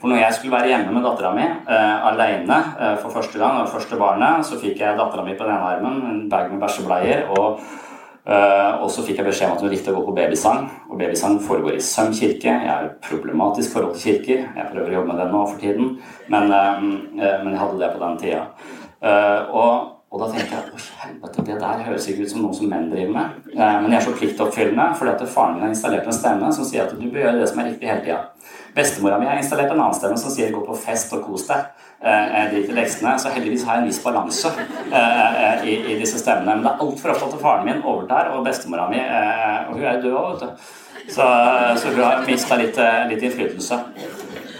For når jeg skulle være hjemme med dattera mi uh, alene uh, for første gang, og første barnet, så fikk jeg dattera mi på den ene armen, en bag med bæsjebleier og Uh, og så fikk jeg beskjed om at hun likte å gå på babysang. Og babysang foregår i Søm kirke. Jeg har problematisk forhold til kirker. Jeg prøver å jobbe med det nå for tiden, men, uh, men jeg hadde det på den tida. Og, og, da tenkte jeg at det der høres ikke ut som noe som menn driver med. men jeg er så pliktoppfyllende fordi at faren min har installert en stemme som sier at du bør gjøre det som er riktig hele tida. Bestemora mi har installert en annen stemme som sier 'gå på fest og kos deg'. Eh, drit i leksene. Så heldigvis har jeg en viss balanse eh, i, i, disse stemmene. Men det er altfor ofte at faren min overtar, og bestemora mi eh, Og hun er jo død òg, vet du. Så, så, hun har mista litt, eh, litt, innflytelse.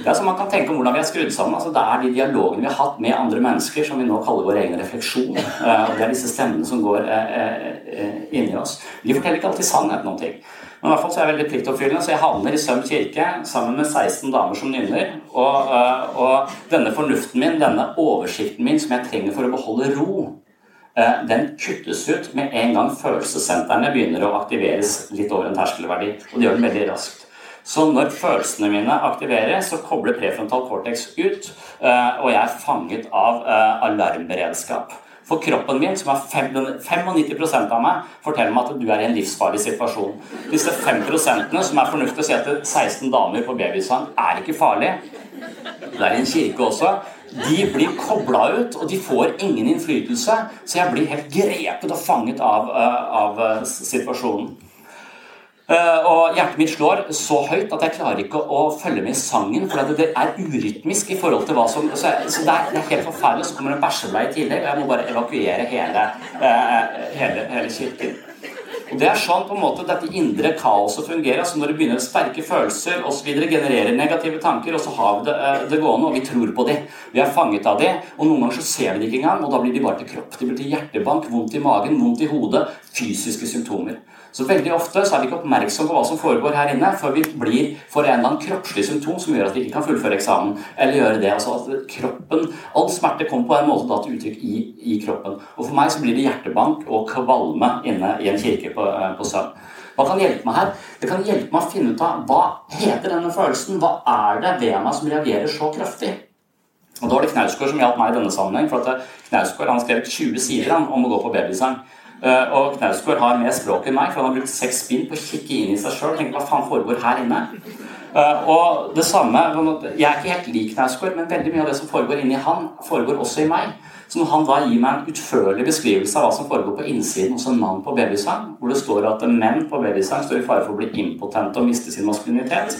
Det er som Man kan tenke om hvordan vi er skrudd sammen. altså Det er de dialogene vi har hatt med andre mennesker, som vi nå kaller vår egen refleksjon. Eh, Det er disse stemmene som går eh, inni oss. De forteller ikke alltid sannheten om ting. Men i hvert fall så er jeg veldig pliktoppfyllende, så jeg havner i Søm kirke sammen med 16 damer som nynner. Og, eh, og, denne fornuften min, denne oversikten min som jeg trenger for å beholde ro, eh, den kuttes ut med en gang følelsessentrene begynner å aktiveres litt over en terskelverdi. Og det gjør den veldig raskt. Så når følelsene mine aktiveres, så kobler prefrontal cortex ut, eh, og jeg er fanget av alarmberedskap. For kroppen min, som er 95% av meg, forteller meg at du er i en livsfarlig situasjon. Disse 5% som er fornuftig å si at 16 damer på babysang er ikke farlig. Det er i en kirke også. De blir kobla ut, og de får ingen innflytelse. Så jeg blir helt grepet og fanget av, eh, av eh, situasjonen. Eh, og hjertet mitt slår så høyt at jeg klarer ikke å følge med i sangen. For det er urytmisk i forhold til hva som Så, så det, er, det, er, helt forferdelig. Så kommer det en bæsjebleie i tillegg, og jeg må bare evakuere hele, eh, hele, hele kirken. Og Det er sånn på en måte dette indre kaoset fungerer. altså Når det begynner å sterke følelser osv. genererer negative tanker, og så har vi det, eh, det, gående, og vi tror på det. Vi er fanget av det, og noen ganger så ser vi det ikke engang, og da blir de bare til kropp. De blir til hjertebank, vondt i magen, vondt i hodet, fysiske symptomer. Så veldig ofte så er vi ikke oppmerksom på hva som foregår her inne, før vi blir for en eller annen kroppslig symptom som gjør at vi ikke kan fullføre eksamen. Eller gjøre det. altså at kroppen, All smerte kommer på en måte da til uttrykk i, i, kroppen. Og For meg så blir det hjertebank og kvalme inne i en kirke på, eh, på Sønn. Hva kan hjelpe meg her? Det kan hjelpe meg å finne ut av hva heter denne følelsen? Hva er det ved meg som reagerer så kraftig? Og Da var det Knausgård som hjalp meg i denne sammenheng. for at Knausgård han skrev 20 sider om å gå på babysang. Eh, og Knausgård har mer språk enn meg, for han har brukt seks bind på å kikke inn i seg sjøl. Hva faen foregår her inne? Eh, og det samme Jeg er ikke helt lik Knausgård, men veldig mye av det som foregår inni han, foregår også i meg. Så når han da gir meg en utførlig beskrivelse av hva som foregår på innsiden hos en mann på babysang, hvor det står at menn på babysang står i fare for å bli impotente og miste sin maskulinitet,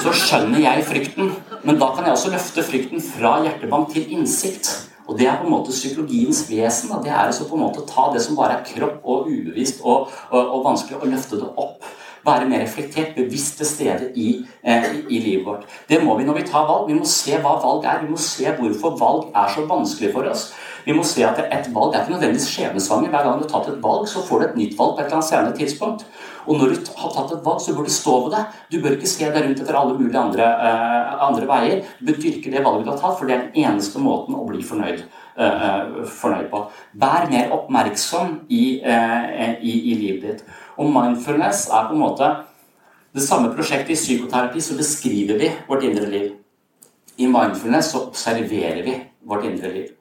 så skjønner jeg frykten. Men da kan jeg også løfte frykten fra hjertebank til innsikt. Og det er på en måte psykologiens vesen. Da. Det er altså på en måte å ta det som bare er kropp og ubevisst og, og, og vanskelig, og løfte det opp. Være mer reflektert, bevisst til stede i, eh, i, livet vårt. Det må vi når vi tar valg. Vi må se hva valg er. Vi må se hvorfor valg er så vanskelig for oss. Vi må se at et valg er ikke nødvendigvis skjebnesvanger. Hver gang du har tatt et valg, så får du et nytt valg på et eller annet senere tidspunkt. Og når du har tatt et valg, så bør du stå ved det. Du bør ikke se deg rundt etter alle mulige andre, uh, andre veier. Du bør dyrke det valget du har tatt, for det er den eneste måten å bli fornøyd, uh, fornøyd på. Vær mer oppmerksom i, i, i, livet ditt. Og mindfulness er på en måte det samme prosjektet i psykoterapi, så beskriver vi vårt indre liv. I mindfulness så observerer vi vårt indre liv.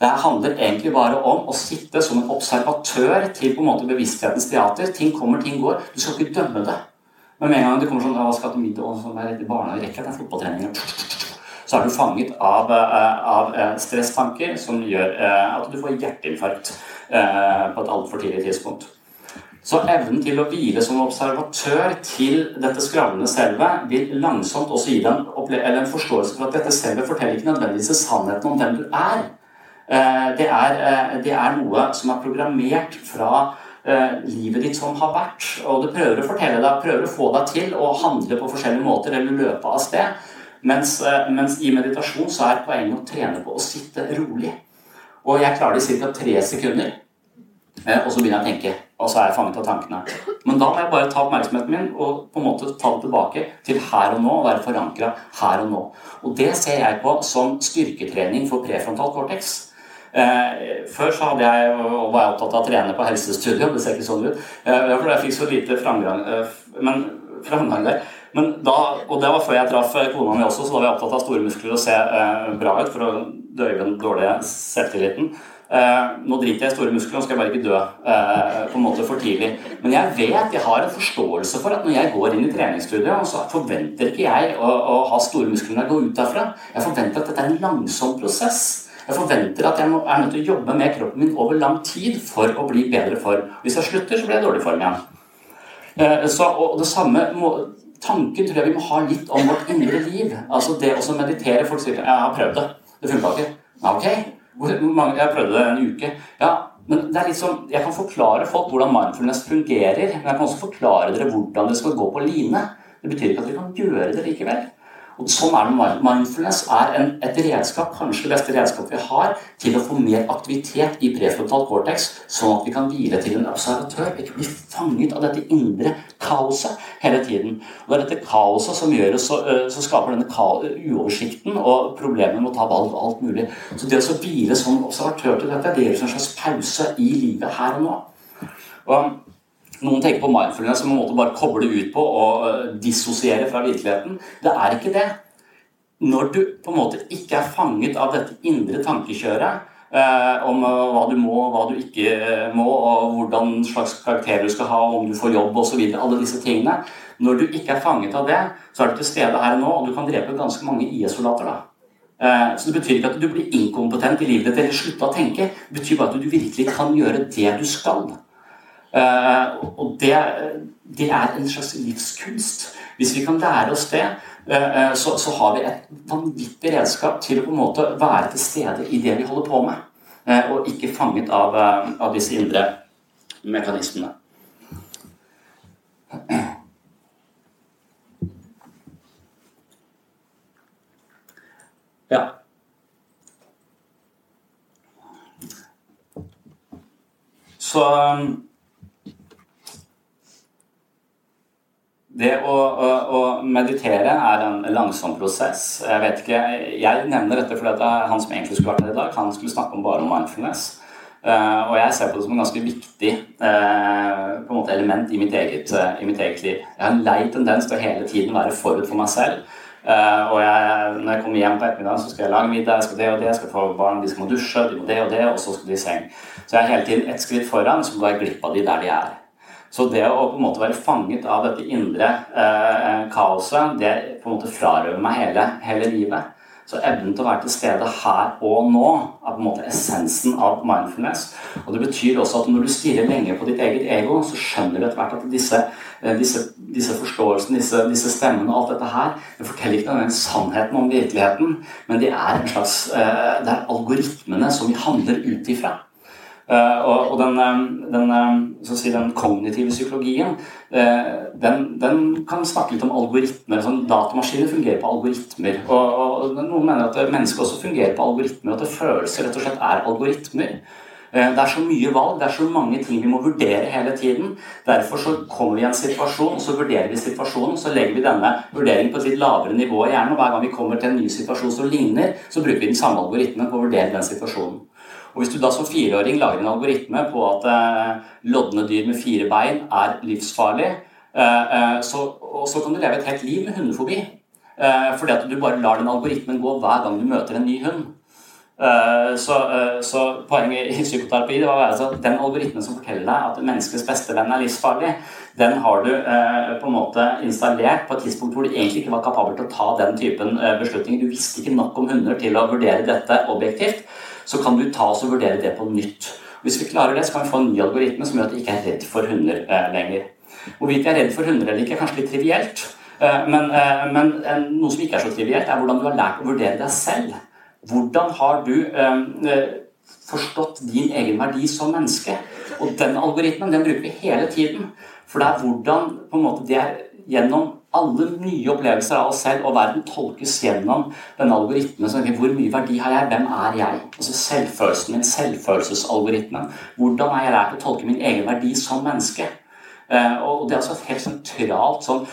Det handler egentlig bare om å sitte som en observatør til på en måte bevissthetens teater. Ting kommer, ting går. Du skal ikke dømme det. Men med en gang det kommer sånn 'Jeg skal til middag og sånn, i barnehage, rekker den Så er du fanget av, eh, av eh, stresstanker som gjør eh, at du får hjerteinfarkt på et altfor tidlig tidspunkt. Så evnen til å hvile som observatør til dette skravlende selvet vil langsomt også gi deg en, en, forståelse for at dette selvet forteller ikke nødvendigvis sannheten om hvem du er. Eh, det er, eh, det er noe som er programmert fra eh, livet ditt som har vært. Og det prøver å fortelle deg, prøver å få deg til å handle på forskjellige måter eller løpe av sted. Mens, mens i meditasjon så er poenget å trene på å sitte rolig. Og jeg klarer det i ca. tre sekunder. Og så begynner jeg å tenke, og så er jeg fanget av tankene. Men da må jeg bare ta oppmerksomheten min og på en måte ta det tilbake til her og nå. Og være forankra her og nå. Og det ser jeg på som styrketrening for prefrontal cortex. Eh, før så hadde jeg, og var jeg opptatt av å trene på helsestudio. Det ser ikke sånn ut. Eh, fordi jeg fikk så lite framgang, eh, men, framgang der. Men da, og det var før jeg traff kona mi også, så da var jeg opptatt av store muskler og se bra ut for å døyve den dårlige selvtilliten. Eh, nå driter jeg i store muskler, nå skal jeg bare ikke dø eh, på en måte for tidlig. Men jeg vet, jeg har en forståelse for at når jeg går inn i treningsstudiet, så forventer ikke jeg å, å ha store muskler når jeg går ut derfra. Jeg forventer at dette er en langsom prosess. Jeg forventer at jeg er nødt til å jobbe med kroppen min over lang tid for å bli bedre form. Hvis jeg slutter, så blir jeg dårlig form igjen. Eh, så, og det samme må, Tanken tror jeg vi må ha litt om vårt indre liv. Altså det å meditere. Folk sier 'jeg har prøvd det'. Det funka ikke. Ok, jeg prøvde det en uke. Ja, men det er liksom, Jeg kan forklare folk hvordan mindfulness fungerer, men jeg kan også forklare dere hvordan det skal gå på line. Det betyr ikke at dere kan gjøre det likevel. Og sånn er det Mindfulness er en, et redskap, kanskje det beste redskapet vi har, til å få mer aktivitet i prefrontal cortex, sånn at vi kan hvile til en observatør. Ikke bli fanget av dette indre kaoset hele tiden. Og det er dette kaoset som gjør så, så skaper denne uoversikten og problemet med å ta valg og alt mulig. Så det å hvile som observatør til dette, det gjør oss en slags pause i livet her og nå. Og noen tenker på mindfulness som en måte bare koble ut på og uh, dissosiere fra virkeligheten. Det er ikke det. Når du på en måte ikke er fanget av dette indre tankekjøret eh, om uh, hva du må, hva du ikke må, og hvordan slags karakter du skal ha, om du får jobb osv. Alle disse tingene. Når du ikke er fanget av det, så er du til stede her og nå, og du kan drepe ganske mange IS-soldater. da. Så Det betyr ikke at du blir inkompetent i livet ditt eller slutter å tenke. Det betyr bare at du virkelig kan gjøre det du skal. Eh, og det, det, er en slags livskunst. Hvis vi kan lære oss det, eh, så, så, har vi et vanvittig redskap til å på en måte være til stede i det vi holder på med. Eh, og ikke fanget av, av disse indre mekanismene. Ja. Så Det å, å, å, meditere er en langsom prosess. Jeg vet ikke, jeg nevner dette fordi at han som egentlig skulle vært her i dag, han skulle snakke om bare om mindfulness. Uh, og jeg ser på det som en ganske viktig uh, på en måte element i mitt, eget, uh, i mitt, eget, liv. Jeg har en lei tendens til å hele tiden være forut for meg selv. og jeg, når jeg kommer hjem på ettermiddagen, så skal jeg lage middag, jeg skal det og det, jeg skal få barn, de skal må dusje, de må det og det, og så skal de i seng. Så jeg er hele tiden ett skritt foran, så går jeg glipp av de der de er. Så det å på en måte være fanget av dette indre eh, kaoset, det på en måte frarøver meg hele, hele, livet. Så evnen til å være til stede her og nå er på en måte essensen av mindfulness. Og det betyr også at når du stirrer lenge på ditt eget ego, så skjønner du etter hvert at disse, eh, disse, disse forståelsene, disse, disse, stemmene og alt dette her, det forteller ikke den sannheten om virkeligheten, men det er en slags eh, Det er algoritmene som vi handler ut ifra. Uh, og, og, den, eh, den, eh, si, den, kognitive psykologien den, den, kan snakke litt om algoritmer. Sånn, datamaskiner fungerer på algoritmer. Og, og, Noen mener at mennesket også fungerer på algoritmer, og at følelser rett og slett er algoritmer. Det er så mye valg, det er så mange ting vi må vurdere hele tiden. Derfor så kommer vi i en situasjon, så vurderer vi situasjonen. Så legger vi denne vurderingen på et litt lavere nivå i hjernen. Og hver gang vi kommer til en ny situasjon som ligner, så bruker vi den samme algoritmen på å vurdere den situasjonen. Og Hvis du da som fireåring lager en algoritme på at eh, lodne dyr med fire bein er livsfarlig, eh, eh, så, så, kan du leve et helt liv med hundefobi. Fordi at du bare lar den algoritmen gå hver gang du møter en ny hund. Så, så, poenget i psykoterapi det var altså at den algoritmen som forteller deg at menneskets beste venn er livsfarlig, den har du på en måte installert på et tidspunkt hvor du egentlig ikke var kapabel til å ta den typen beslutninger. Du visste ikke nok om hunder til å vurdere dette objektivt så kan du ta oss og vurdere det på nytt. Hvis vi klarer det, så kan vi få en ny algoritme som gjør at vi ikke er redd for hunder eh, lenger. Hvorvidt vi er redd for hunder eller ikke, er kanskje litt trivielt. Eh, men, eh, men eh, noe som ikke er så trivielt, er hvordan du har lært å vurdere deg selv. Hvordan har du eh, forstått din egen verdi som menneske? Og den algoritmen den bruker vi hele tiden. For det er hvordan på en måte, det er gjennom alle nye opplevelser av oss selv og verden tolkes gjennom denne algoritmen. Så, hvor mye verdi har jeg? Hvem er jeg? Altså Selvfølelsen min, selvfølelsesalgoritmen. Hvordan har jeg lært å tolke min egen verdi som menneske? Eh, og det er altså et helt sentralt sånn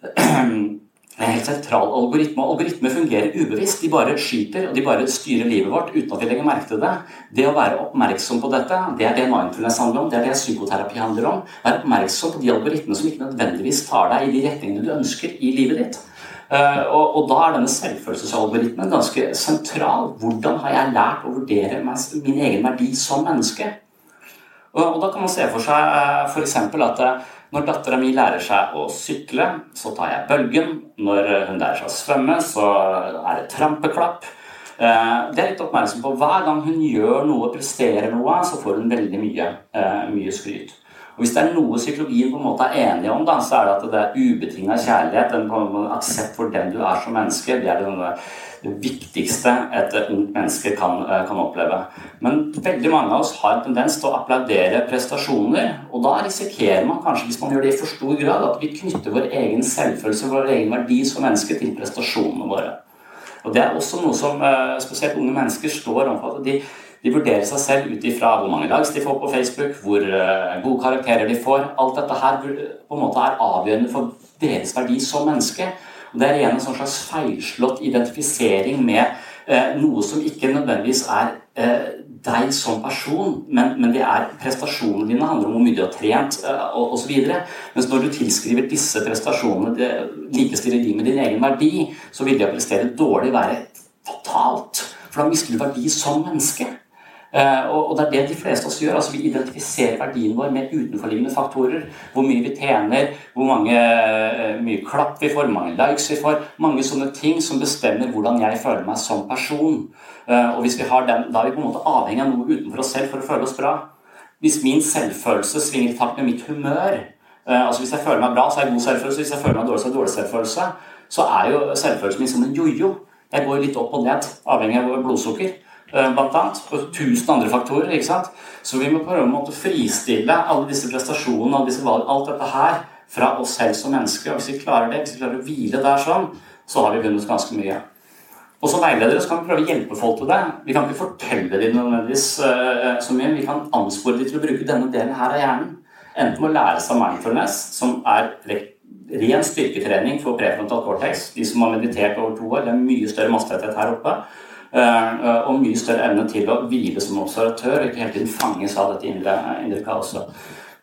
en helt sentral algoritme. og Algoritmer fungerer ubevisst. De bare skyter og de bare styrer livet vårt uten at vi legger merke til det. Det å være oppmerksom på dette, det er det mindfulness handler om. Det er det psykoterapi handler om. Vær oppmerksom på de algoritmene som ikke nødvendigvis tar deg i de retningene du ønsker i livet ditt. Uh, og, og, da er denne selvfølelsesalgoritmen ganske sentral. Hvordan har jeg lært å vurdere min egen verdi som menneske? Og, og da kan man se for seg uh, eh, f.eks. at uh, når dattera mi lærer seg å sykle, så tar jeg bølgen. Når hun lærer seg å svømme, så er det trampeklapp. Eh, det er litt oppmerksom på Hver gang hun gjør noe, presterer noe, så får hun veldig mye, eh, mye skryt. Og Hvis det er noe psykologien på en måte er enige om, da, så er det at det er ubetinga kjærlighet, en aksept for den du er som menneske. Det er det, det viktigste et ungt menneske kan, eh, kan, oppleve. Men veldig mange av oss har en tendens til å applaudere prestasjoner. Og da risikerer man kanskje, hvis man gjør det i for stor grad, at vi knytter vår egen selvfølelse, vår egen verdi som menneske, til prestasjonene våre. Og Det er også noe som eh, spesielt unge mennesker står overfor. De, de vurderer seg selv ut ifra hvor mange likes de får på Facebook, hvor uh, gode karakterer de får. Alt dette her på en måte er avgjørende for deres verdi som menneske. Og Det er igjen en sånn slags feilslått identifisering med eh, noe som ikke nødvendigvis er eh, deg som person, men, men, det er prestasjonene dine handler om hvor mye du har trent og osv. Mens når du tilskriver disse prestasjonene, likestiller de med din egen verdi, så vil det å prestere dårlig være fatalt. For da mister du verdi som menneske. Eh, og det er det de fleste av oss gjør. altså Vi identifiserer verdien vår med utenforliggende faktorer. Hvor mye vi tjener, hvor mange, eh, mye klapp vi får, mange likes vi får. Mange sånne ting som bestemmer hvordan jeg føler meg som person. Eh, og hvis vi har den, Da er vi på en måte avhengig av noe utenfor oss selv for å føle oss bra. Hvis min selvfølelse svinger i takt med mitt humør altså Hvis jeg føler meg bra, så er jeg god selvfølelse. Hvis jeg føler meg dårlig, så er jeg dårlig selvfølelse. Så er jo selvfølelsen min som en jojo. Jeg går litt opp og ned, avhengig av blodsukker. Eh, blant annet, og tusen andre faktorer. ikke sant? Så vi må prøve å fristille alle disse prestasjonene, alle disse valg, alt dette her fra oss selv som mennesker. Og hvis vi klarer det, hvis vi klarer å hvile der sånn, så har vi vunnet ganske mye. Og Som veiledere så kan vi prøve å hjelpe folk til det. Vi kan ikke fortelle dem nødvendigvis uh, så mye. Vi kan anspore dem til å bruke denne delen her av hjernen. Enten med å lære seg mindfulness, som er ren styrketrening for prefrontal cortex. De som har meditert over to år, det er mye større massetetthet her oppe. Eh, og mye større evne til å hvile som observatør og ikke hele tiden fanges av dette indre, indre kaoset.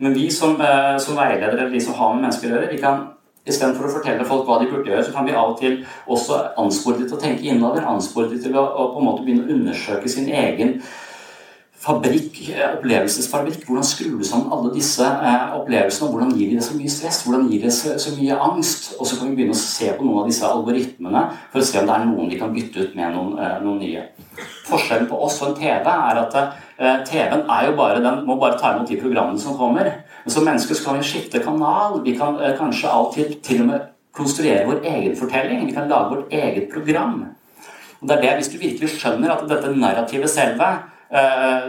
Men vi som, eh, som veiledere, eller de som har med mennesker å gjøre, vi kan Istedenfor å fortelle folk hva de burde gjøre, så kan vi av og til også anspore dem til å tenke innover. Anspore dem til å, å, på en måte begynne å undersøke sin egen fabrikk, eh, opplevelsesfabrikk. Hvordan skrur du sammen alle disse eh, opplevelsene? og Hvordan gir de det så mye stress? Hvordan gir det så, mye angst? Og så kan vi begynne å se på noen av disse algoritmene for å se om det er noen vi kan bytte ut med noen, eh, noen nye. Forskjellen på oss og en TV er at eh, TV-en er jo bare, den må bare ta imot de programmene som kommer. Men som mennesker så kan vi skifte kanal. Vi kan kanskje alltid til og med konstruere vår egen fortelling. Vi kan lage vårt eget program. Og det er det, Hvis du virkelig skjønner at dette narrativet selve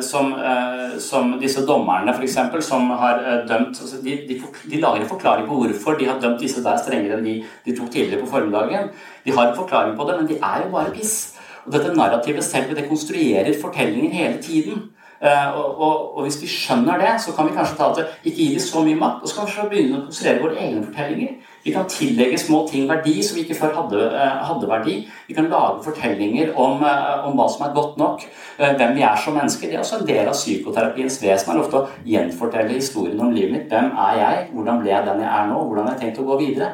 som, uh, som, disse dommerne, f.eks., som har uh, dømt altså de, de, de, lager en forklaring på hvorfor de har dømt disse der strengere enn de, de tok tidligere på formiddagen. De har en forklaring på det, men de er jo bare piss. Og dette narrativet selv det konstruerer fortellingen hele tiden. Og, og, og, hvis vi skjønner det, så kan vi kanskje ta at ikke gi dem så mye makt, og så kan vi begynne å konstruere våre egne fortellinger. Vi kan tillegge små ting verdi som vi ikke før hadde, uh, hadde verdi. Vi kan lage fortellinger om, uh, om, hva som er godt nok, hvem vi er som mennesker. Det er også en del av psykoterapiens vesen er ofte å gjenfortelle historien om livet mitt. Hvem er jeg? Hvordan ble jeg den jeg er nå? Hvordan har jeg tenkt å gå videre?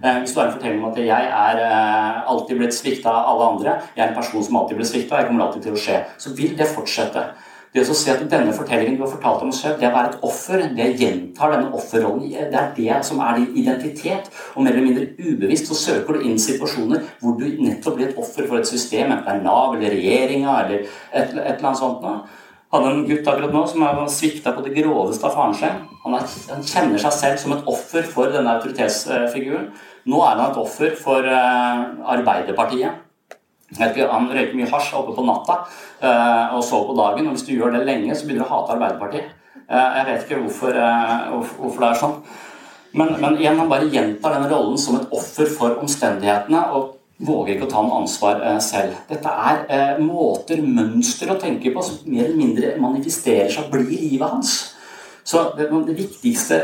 Hvis du har en fortelling om at jeg er alltid blitt svikta av alle andre, jeg er en person som alltid blir svikta, jeg kommer alltid til å skje, så vil det fortsette. Det å se at denne fortellingen du har fortalt om selv, det å være et offer, det gjentar denne offerrollen. Det er det som er din identitet. Og mer eller mindre ubevisst så søker du inn situasjoner hvor du nettopp blir et offer for et system, enten det er Nav eller regjeringa eller et, et, eller annet sånt noe. hadde en gutt akkurat nå som har svikta på det groveste av faren sin. Han, er, han, kjenner seg selv som et offer for denne autoritetsfiguren. Nå er han et offer for uh, Arbeiderpartiet. Han røyker mye hasj oppe på natta uh, og sover på dagen. og Hvis du gjør det lenge, så begynner du å hate Arbeiderpartiet. Uh, jeg vet ikke hvorfor, hvorfor, det er sånn. Men, men, igjen, han bare gjentar den rollen som et offer for omstendighetene. og våger ikke å ta noe ansvar eh, selv. Dette er eh, måter, mønster å tenke på som mer eller mindre manifesterer seg blir livet hans. Så det, det viktigste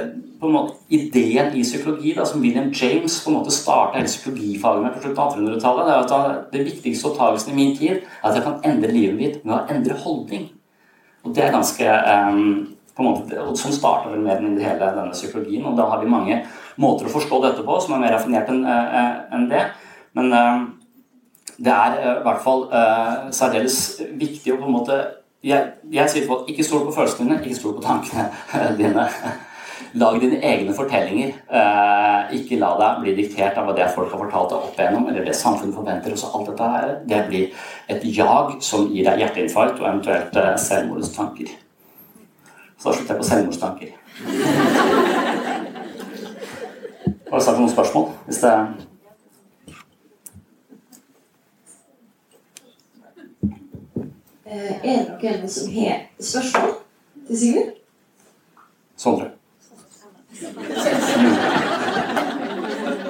måte, ideen i psykologi, da, som William James på en måte starta psykologifaget med på slutten av 1800-tallet, det er at det viktigste oppdagelsen i min tid er at jeg kan endre livet mitt med å endre holdning. Og det er ganske um, på en måte, og Sånn starta vel mer eller hele denne psykologien. Og da har vi mange måter å forstå dette på som er mer raffinert enn en det. Men uh, det er uh, i hvert fall uh, særdeles viktig å på en måte Jeg, jeg sier til folk ikke stol på følelsene dine, ikke stol på tankene dine. Lag dine egne fortellinger. ikke la deg bli diktert av det folk har fortalt deg opp igjennom, eller det samfunnet forventer. Også alt dette her, Det blir et jag som gir deg hjerteinfarkt og eventuelt selvmordstanker. Så da slutter jeg på selvmordstanker. Har du sagt noen spørsmål? Hvis det er det noen som har spørsmål til Sigurd? Sondre.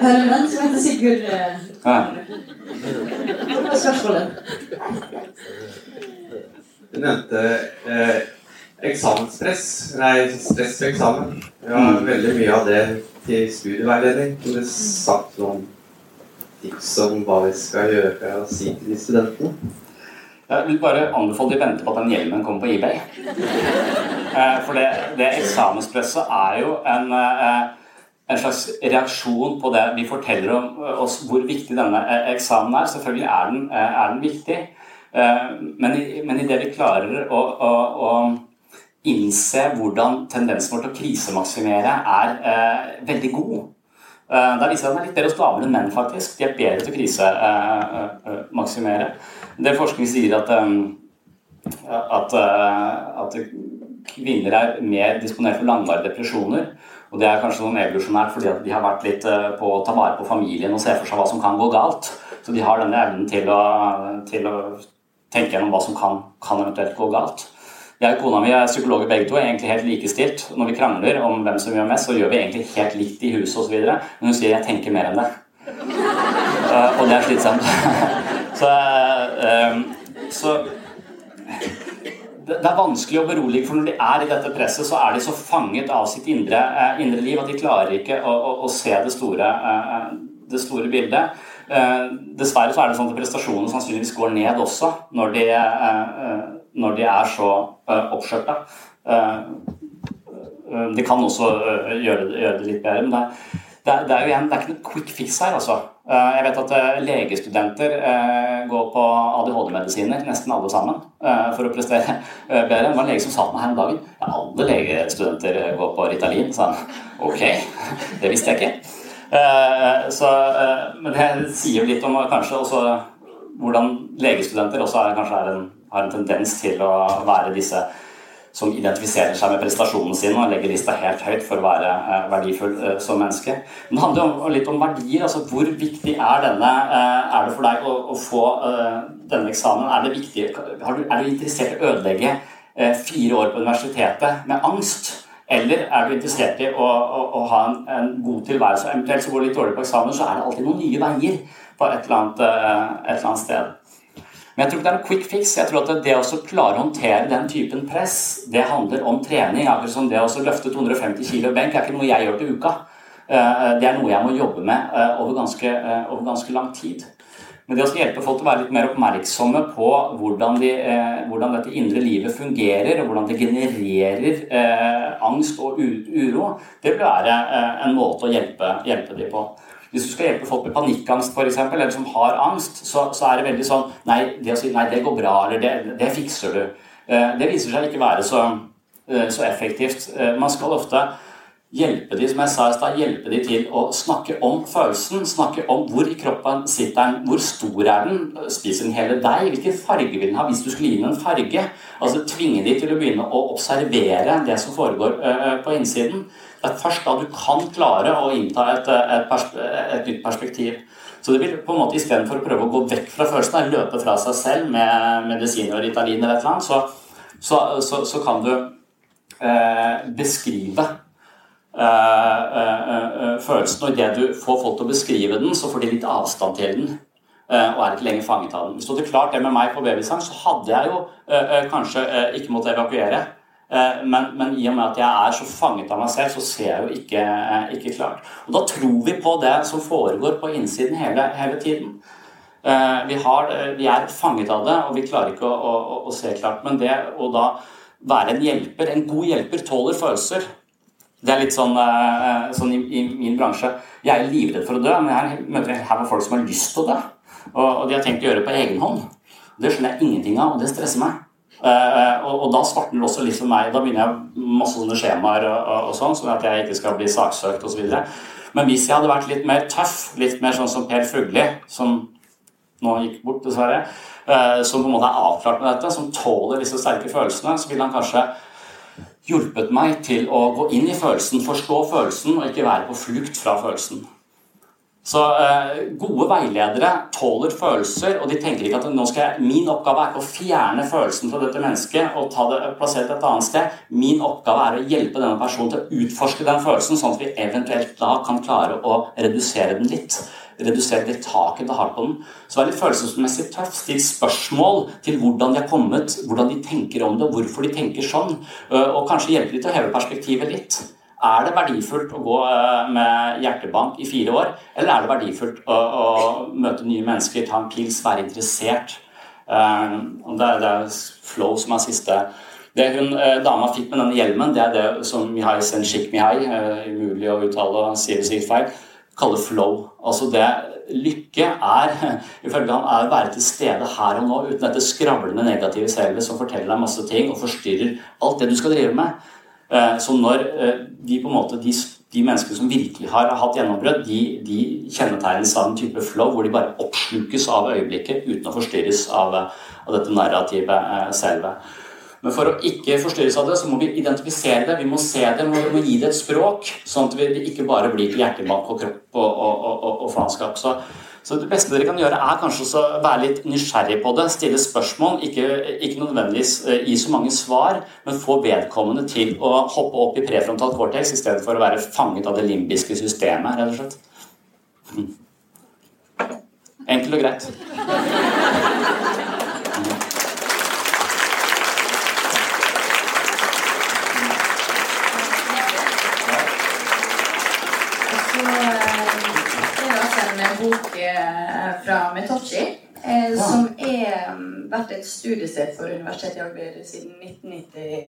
Hører du den som heter Sigurd? Eh, ja. Hva er spørsmålet? Du nevnte eh, eksamensstress. Nei, stress ved eksamen. Vi har mm. veldig mye av det til studieveiledning. Kunne du sagt noen tips om hva vi skal gjøre og si til de studentene? Jeg vil bare anbefale de vente på at den hjelmen kommer på eBay. Eh, for det, det eksamenspresset er jo en, eh, en, slags reaksjon på det vi forteller om eh, oss hvor viktig denne eksamen er. Selvfølgelig er den, er den viktig, men men det vi klarer å, å, å innse hvordan tendensen vår til å krisemaksimere er veldig god. Da viser det at den er litt bedre hos damer enn menn, faktisk. De er bedre til å krisemaksimere. Det forskning sier at, at, uh, at, kvinner er mer disponert for langvarige depresjoner. Og det er kanskje noe evolusjonært fordi at de har vært litt uh, på å ta vare på familien og se for seg hva som kan gå galt. Så de har denne evnen til å, til å tenke gjennom hva som kan, kan eventuelt gå galt. Jeg og kona mi er psykologer begge to, er egentlig helt likestilt. Når vi krangler om hvem som gjør mest, så gjør vi egentlig helt likt i huset osv. Men hun sier 'jeg tenker mer enn det'. Uh, og det er slitsomt. Så, eh, så det er vanskelig å berolige, for når de er i dette presset, så er de så fanget av sitt indre, eh, indre liv at de klarer ikke å, å, å se det store, eh, det store, bildet. Dessverre så er det sånn at prestasjonene sannsynligvis går ned også når de, når de er så oppskjørta. De kan også gjøre det, gjøre det litt bedre. men det det, det, er jo igjen, det er ikke noe quick fix her, altså. Eh, jeg vet at eh, legestudenter eh, går på ADHD-medisiner, nesten alle sammen, for å prestere bedre. Det var en lege som sa til meg her om dagen ja, alle legestudenter går på Ritalin. Så ok, det visste jeg ikke. Så, men det sier litt om kanskje også hvordan legestudenter også er, kanskje er en, har en tendens til å være disse som identifiserer seg med prestasjonen sin og legger lista helt høyt for å være eh, verdifull eh, som menneske. Men det handler jo litt om verdier. altså Hvor viktig er denne? Eh, er det for deg å, å få denne eksamen? Er, det viktig, du, er du interessert i å ødelegge fire år på universitetet med angst? Eller er du interessert i å, å, å ha en, en, god tilværelse? Eventuelt så går det litt dårlig på eksamen, så er det alltid noen nye veier på et eller annet, et eller annet sted. Men jeg tror ikke det er en quick fix. Jeg tror at det å klare å håndtere den typen press, det handler om trening. Akkurat som det å løfte 250 kg benk er ikke noe jeg gjør til uka. Eh, det er noe jeg må jobbe med eh, over ganske, eh, over ganske lang tid. Men det å hjelpe folk til å være litt mer oppmerksomme på hvordan, de, hvordan, dette indre livet fungerer, og hvordan det genererer angst og uro, det vil være en måte å hjelpe, hjelpe dem på. Hvis du skal hjelpe folk med panikkangst for eksempel, eller som har angst, så, så, er det veldig sånn Nei, det å si nei, det går bra, eller det, det fikser du. Eh, det viser seg ikke være så, eh, så effektivt. Eh, man skal ofte hjelpe de, som jeg sa i stad, hjelpe de til å snakke om følelsen. Snakke om hvor i kroppen sitter den, hvor stor er den, spiser den hele deg, hvilken farge vil den ha hvis du skulle gi den en farge. Altså Tvinge de til å begynne å observere det som foregår på innsiden. Det er først da du kan klare å innta et, et, et nytt perspektiv. Så det vil på en måte istedenfor å prøve å gå vekk fra følelsene, løpe fra seg selv med medisiner og Ritalin eller et eller annet, så, så, så, så kan du eh, beskrive Eh, eh, eh, følelsen. Og idet du får folk til å beskrive den, så får de litt avstand til den. og er ikke lenger fanget av den. Hvis du hadde klart det med meg på babysang, så hadde jeg jo kanskje ikke måttet evakuere. Men, men, i og med at jeg er så fanget av meg selv, så ser jeg jo ikke, ikke klart. Og da tror vi på det som foregår på innsiden hele, hele tiden. Vi, har, vi, er fanget av det, og vi klarer ikke å, å, å se klart. Men det å da være en hjelper, en god hjelper, tåler følelser. Det er litt sånn, sånn i, i, min bransje. Jeg er livredd for å dø, men jeg møter en haug folk som har lyst til å dø. Og, og, de har tenkt å gjøre det på egen hånd. Det skjønner jeg ingenting av, og det stresser meg. Uh, og, og, da svartner det også litt for meg. Da begynner jeg masse sånne skjemaer og, og, og sånn, sånn at jeg ikke skal bli saksøkt osv. Men hvis jeg hadde vært litt mer tøff, litt mer sånn som Per Fugli, som nå gikk bort, dessverre, uh, som på en måte er avklart med dette, som tåler disse sterke følelsene, så ville han kanskje hjulpet meg til å gå inn i følelsen, forstå følelsen og ikke være på flukt fra følelsen. Så eh, Gode veiledere tåler følelser, og de tenker ikke at skal min oppgave er ikke å fjerne følelsen fra dette mennesket og ta det, plassere det et annet sted. Min oppgave er å hjelpe denne personen til å utforske den følelsen, sånn at vi eventuelt da kan klare å redusere den litt redusere det taket det har på den. Så vær litt følelsesmessig tøff. Still spørsmål til hvordan de har kommet, hvordan de tenker om det, hvorfor de tenker sånn. Øh, og kanskje hjelpe dem til å heve perspektivet litt. Er det verdifullt å gå øh, med hjertebank i fire år, eller er det verdifullt å, å møte nye mennesker, ta en pils, være interessert? Øh, det er, det er flow som er siste. Det hun dama fikk med denne hjelmen, det er det som Mihai Senshik Mihai, umulig å uttale, sier det sikkert feil, kaller flow. Altså det Lykke er ifølge ham er å være til stede her og nå uten dette skravlende negative selvet som forteller deg masse ting og forstyrrer alt det du skal drive med. Eh, så når eh, de på en måte de, de menneskene som virkelig har hatt gjennombrudd, de, de kjennetegnes av en type flow hvor de bare oppslukes av øyeblikket uten å forstyrres av, av dette narrativet selve. Men for å ikke forstyrres av det, så må vi identifisere det, vi må se det, vi må gi det et språk. Sånn at det ikke bare blir til hjertebank og kropp og, og, og, og faenskap. Så, det beste dere kan gjøre, er kanskje å være litt nysgjerrig på det. Stille spørsmål. Ikke, ikke nødvendigvis uh, gi så mange svar, men få vedkommende til å hoppe opp i prefrontal cortex i stedet for å være fanget av det limbiske systemet, rett og slett. Mm. Enkelt og greit. Fra Metochi. Eh, som er mm, vært et studiested for Universitetet i Agder siden 1990.